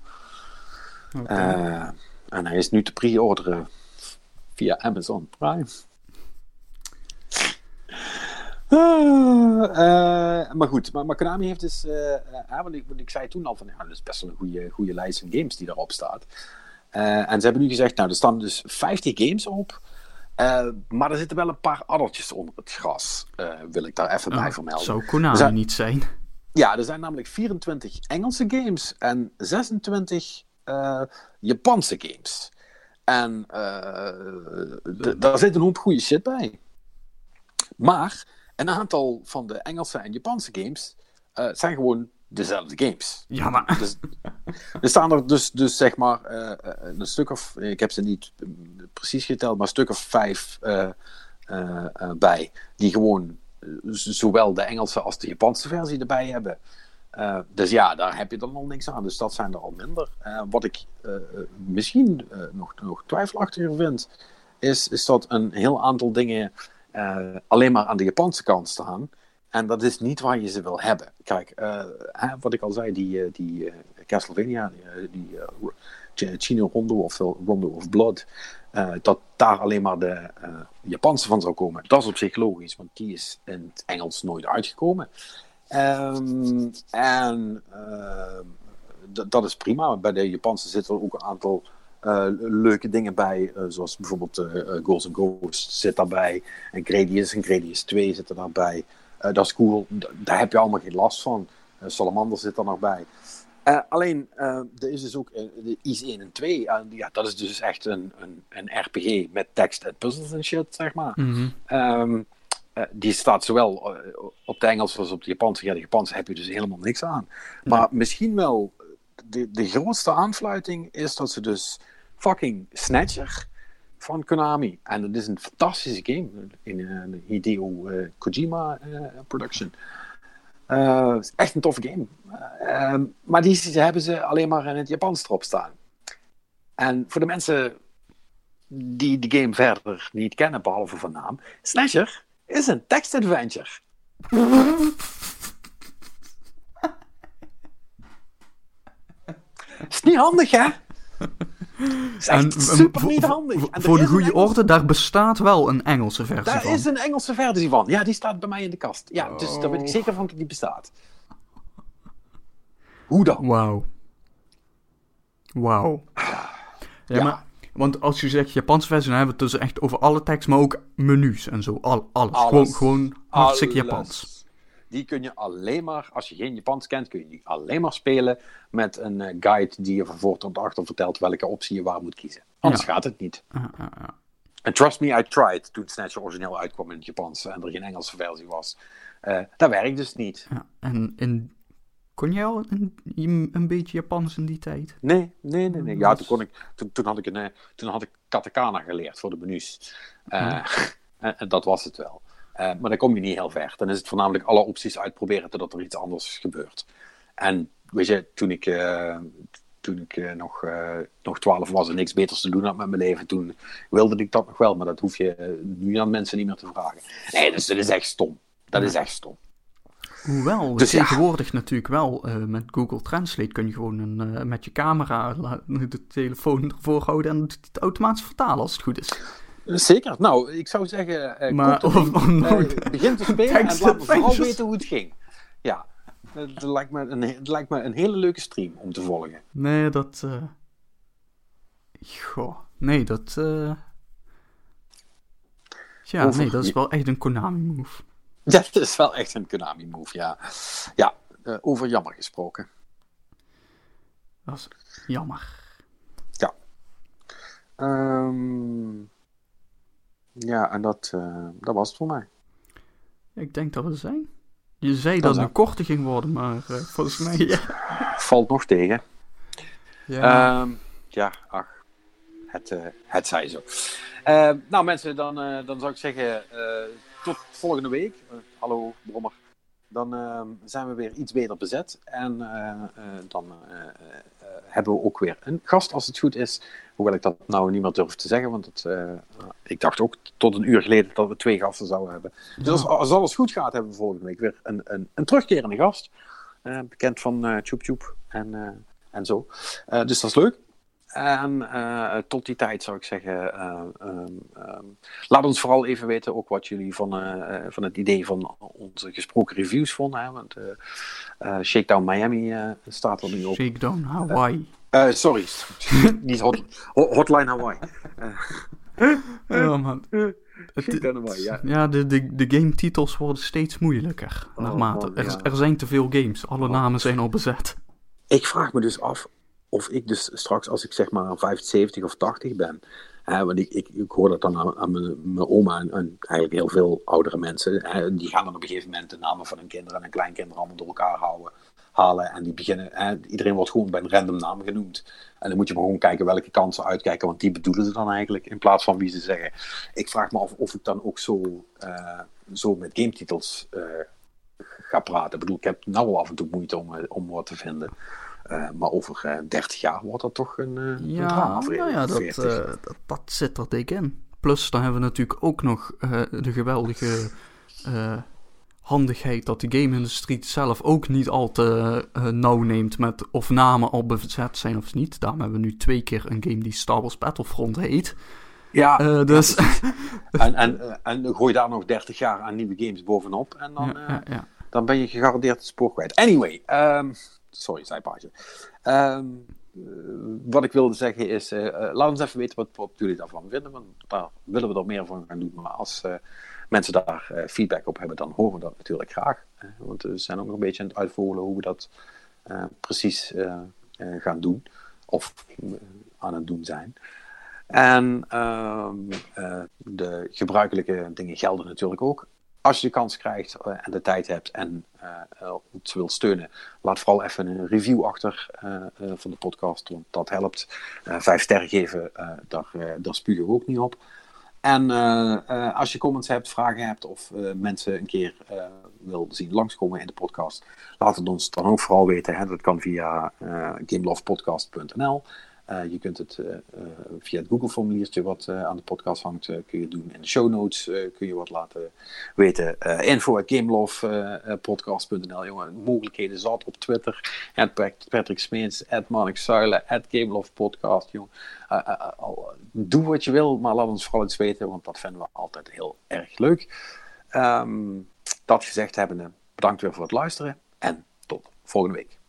Okay. en hij is nu te pre-orderen via Amazon Prime. Uh, maar goed, maar, maar Konami heeft dus, uh, want, ik, ik zei toen al van, ja, dat is best wel een goede, goede lijst van games die daarop staat. en ze hebben nu gezegd, nou, er staan dus 50 games op, maar er zitten wel een paar addertjes onder het gras, wil ik daar even oh, bij vermelden. Zou Konami zijn, niet zijn? Ja, er zijn namelijk 24 Engelse games en 26 Japanse games. En uh, daar zit een hoop goede shit bij. Maar een aantal van de Engelse en Japanse games uh, zijn gewoon dezelfde games. Ja, maar... Dus, er staan er dus, dus zeg maar uh, een stuk of, ik heb ze niet precies geteld, maar een stuk of vijf bij, die gewoon zowel de Engelse als de Japanse versie erbij hebben. Dus ja, daar heb je dan nog niks aan. Dus dat zijn er al minder. wat ik misschien nog, nog twijfelachtiger vind, is, is dat een heel aantal dingen alleen maar aan de Japanse kant staan. En dat is niet waar je ze wil hebben. Kijk, wat ik al zei, die, die Castlevania, die Chino Rondo of Rondo of Blood, dat daar alleen maar de Japanse van zou komen. Dat is op zich logisch, want die is in het Engels nooit uitgekomen. Um, en dat is prima. Bij de Japanse zitten er ook een aantal leuke dingen bij, zoals bijvoorbeeld Ghosts and Ghosts zit daarbij, en Gradius en Gradius 2 zitten daarbij. Uh, dat is cool, daar heb je allemaal geen last van. Uh, Salamander zit er nog bij. Uh, alleen, er is dus ook de IS 1 en 2. ja, dat is dus echt een, een, een RPG met tekst en puzzles en shit, zeg maar. Mm -hmm. um, die staat zowel op de Engels als op de Japanse. Ja, de Japanse heb je dus helemaal niks aan. Maar misschien wel, de, de grootste aanfluiting is dat ze dus fucking Snatcher van Konami. En dat is een fantastische game in een Hideo uh, Kojima production. Uh, is echt een toffe game. Uh, maar die hebben ze alleen maar in het Japans erop staan. En voor de mensen die de game verder niet kennen, behalve van naam, Snatcher is een text-adventure. is niet handig, hè? is echt super niet handig. En voor de goede Engels... orde, daar bestaat wel een Engelse versie daar van. Daar is een Engelse versie van. Ja, die staat bij mij in de kast. Ja, oh. dus daar ben ik zeker van dat die bestaat. Hoe dan? Wauw. Wauw. Ja, ja, maar... Want als je zegt Japanse versie, dan hebben we het dus echt over alle tekst, maar ook menus en zo. Al, alles. alles. Gewoon, gewoon hartstikke alles. Japans. Die kun je alleen maar, als je geen Japans kent, kun je die alleen maar spelen met een uh, guide die je van voor tot achter vertelt welke optie je waar moet kiezen. Anders ja. gaat het niet. En trust me, I tried toen Snatcher origineel uitkwam in het Japans en er geen Engelse versie was. Uh, dat werkt dus niet. Ja, en in, kon jij al een, een, beetje Japans in die tijd? Nee, nee, nee. nee. Ja, toen, kon ik, toen, toen, had ik een, toen had ik katakana geleerd voor de menus. en, en dat was het wel. Uh, maar dan kom je niet heel ver. Dan is het voornamelijk alle opties uitproberen totdat er iets anders gebeurt. En weet je, toen ik, uh, toen ik nog, nog 12 was en niks beters te doen had met mijn leven, toen wilde ik dat nog wel. Maar dat hoef je nu aan mensen niet meer te vragen. Nee, dus dat is echt stom. Dat is echt stom. Hoewel, dus tegenwoordig ja. natuurlijk wel uh, met Google Translate kun je gewoon een, uh, met je camera de telefoon ervoor houden en het automatisch vertalen als het goed is. Zeker. Nou, ik zou zeggen, uh, maar, of, of, uh, begin te spelen en laat me vooral weten hoe het ging. Ja, het lijkt, me een, het lijkt me een hele leuke stream om te volgen. Nee, dat... Goh, nee, dat... Ja, over... nee, dat is wel echt een Konami-move. Ja, dat is wel echt een Konami-move, ja. Ja, over jammer gesproken. Dat is jammer. Ja. Um... Ja, en dat, uh, dat was het voor mij. Ik denk dat we zijn. Je zei dat, dat het een korte ging worden, maar uh, volgens mij... Ja. Valt nog tegen. Ja, um, ja ach. Het, het zij zo. nou mensen, dan, dan zou ik zeggen tot volgende week. hallo Brommer. Dan zijn we weer iets beter bezet. En dan hebben we ook weer een gast als het goed is. Hoewel ik dat nou niet meer durf te zeggen, want het, ik dacht ook tot een uur geleden dat we twee gasten zouden hebben. Dus als, alles goed gaat, hebben we volgende week weer een, een, een terugkerende gast. Bekend van uh, Tjoep en, en zo. dus dat is leuk. En tot die tijd zou ik zeggen, um, um, laat ons vooral even weten ook wat jullie van, van het idee van onze gesproken reviews vonden. Hè? Want Shakedown Miami staat er nu op. Shakedown Hawaii. Sorry, niet hot, Hotline Hawaii. Oh man. Hawaii, ja, ja de, de, de game-titels worden steeds moeilijker. Oh, naarmate. man, er, er, zijn te veel games. Alle Oh. namen zijn al bezet. Ik vraag me dus af of ik dus straks, als ik zeg maar 75 of 80 ben, hè, want ik, ik, ik hoor dat dan aan, mijn, mijn oma en, en eigenlijk heel veel oudere mensen, hè, die gaan dan op een gegeven moment de namen van hun kinderen en hun kleinkinderen allemaal door elkaar houden. halen en die beginnen. Hè, iedereen wordt gewoon bij een random naam genoemd. En dan moet je maar gewoon kijken welke kansen uitkijken, want die bedoelen ze dan eigenlijk. In plaats van wie ze zeggen. Ik vraag me af of ik dan ook zo, uh, zo met gametitels uh, ga praten. Ik bedoel, ik heb nou af en toe moeite om, om wat te vinden. Uh, maar over uh, 30 jaar wordt dat toch een, uh, ja, een drama. Nou ja, dat, dat, dat, zit er dik in. Plus, dan hebben we natuurlijk ook nog de geweldige handigheid dat de game-industrie zelf ook niet al te nauw neemt met of namen al bezet zijn of niet. Daarom hebben we nu twee keer een game die Star Wars Battlefront heet. Ja, dus... En, en, en gooi daar nog 30 jaar aan nieuwe games bovenop en dan, ja, ja, dan ben je gegarandeerd het spoor kwijt. Anyway, um, sorry, zijpaadje. Um, wat ik wilde zeggen is, uh, laat ons even weten wat, jullie daarvan vinden. Want daar willen we er meer van gaan doen. Maar als mensen daar feedback op hebben, dan horen we dat natuurlijk graag. want we zijn ook nog een beetje aan het uitvoeren hoe we dat precies gaan doen. Of aan het doen zijn. En ehm, de gebruikelijke dingen gelden natuurlijk ook als je de kans krijgt uh, en de tijd hebt en uh, ons wilt steunen, laat vooral even een review achter van de podcast, want dat helpt. vijf sterren geven, daar, daar spugen we ook niet op. En als je comments hebt, vragen hebt of mensen een keer wil zien langskomen in de podcast, laat het ons dan ook vooral weten. Hè. Dat kan via gamelovepodcast.nl. Uh, je kunt het uh, uh, via het Google-formuliertje wat aan de podcast hangt, kun je doen. In de show notes kun je wat laten weten. info at gamelovepodcast.nl. Jongen, mogelijkheden zat op Twitter. At Patrick Smeens, at doe wat je wil, maar laat ons vooral eens weten, want dat vinden we altijd heel erg leuk. Um, dat gezegd hebbende, bedankt weer voor het luisteren en tot volgende week.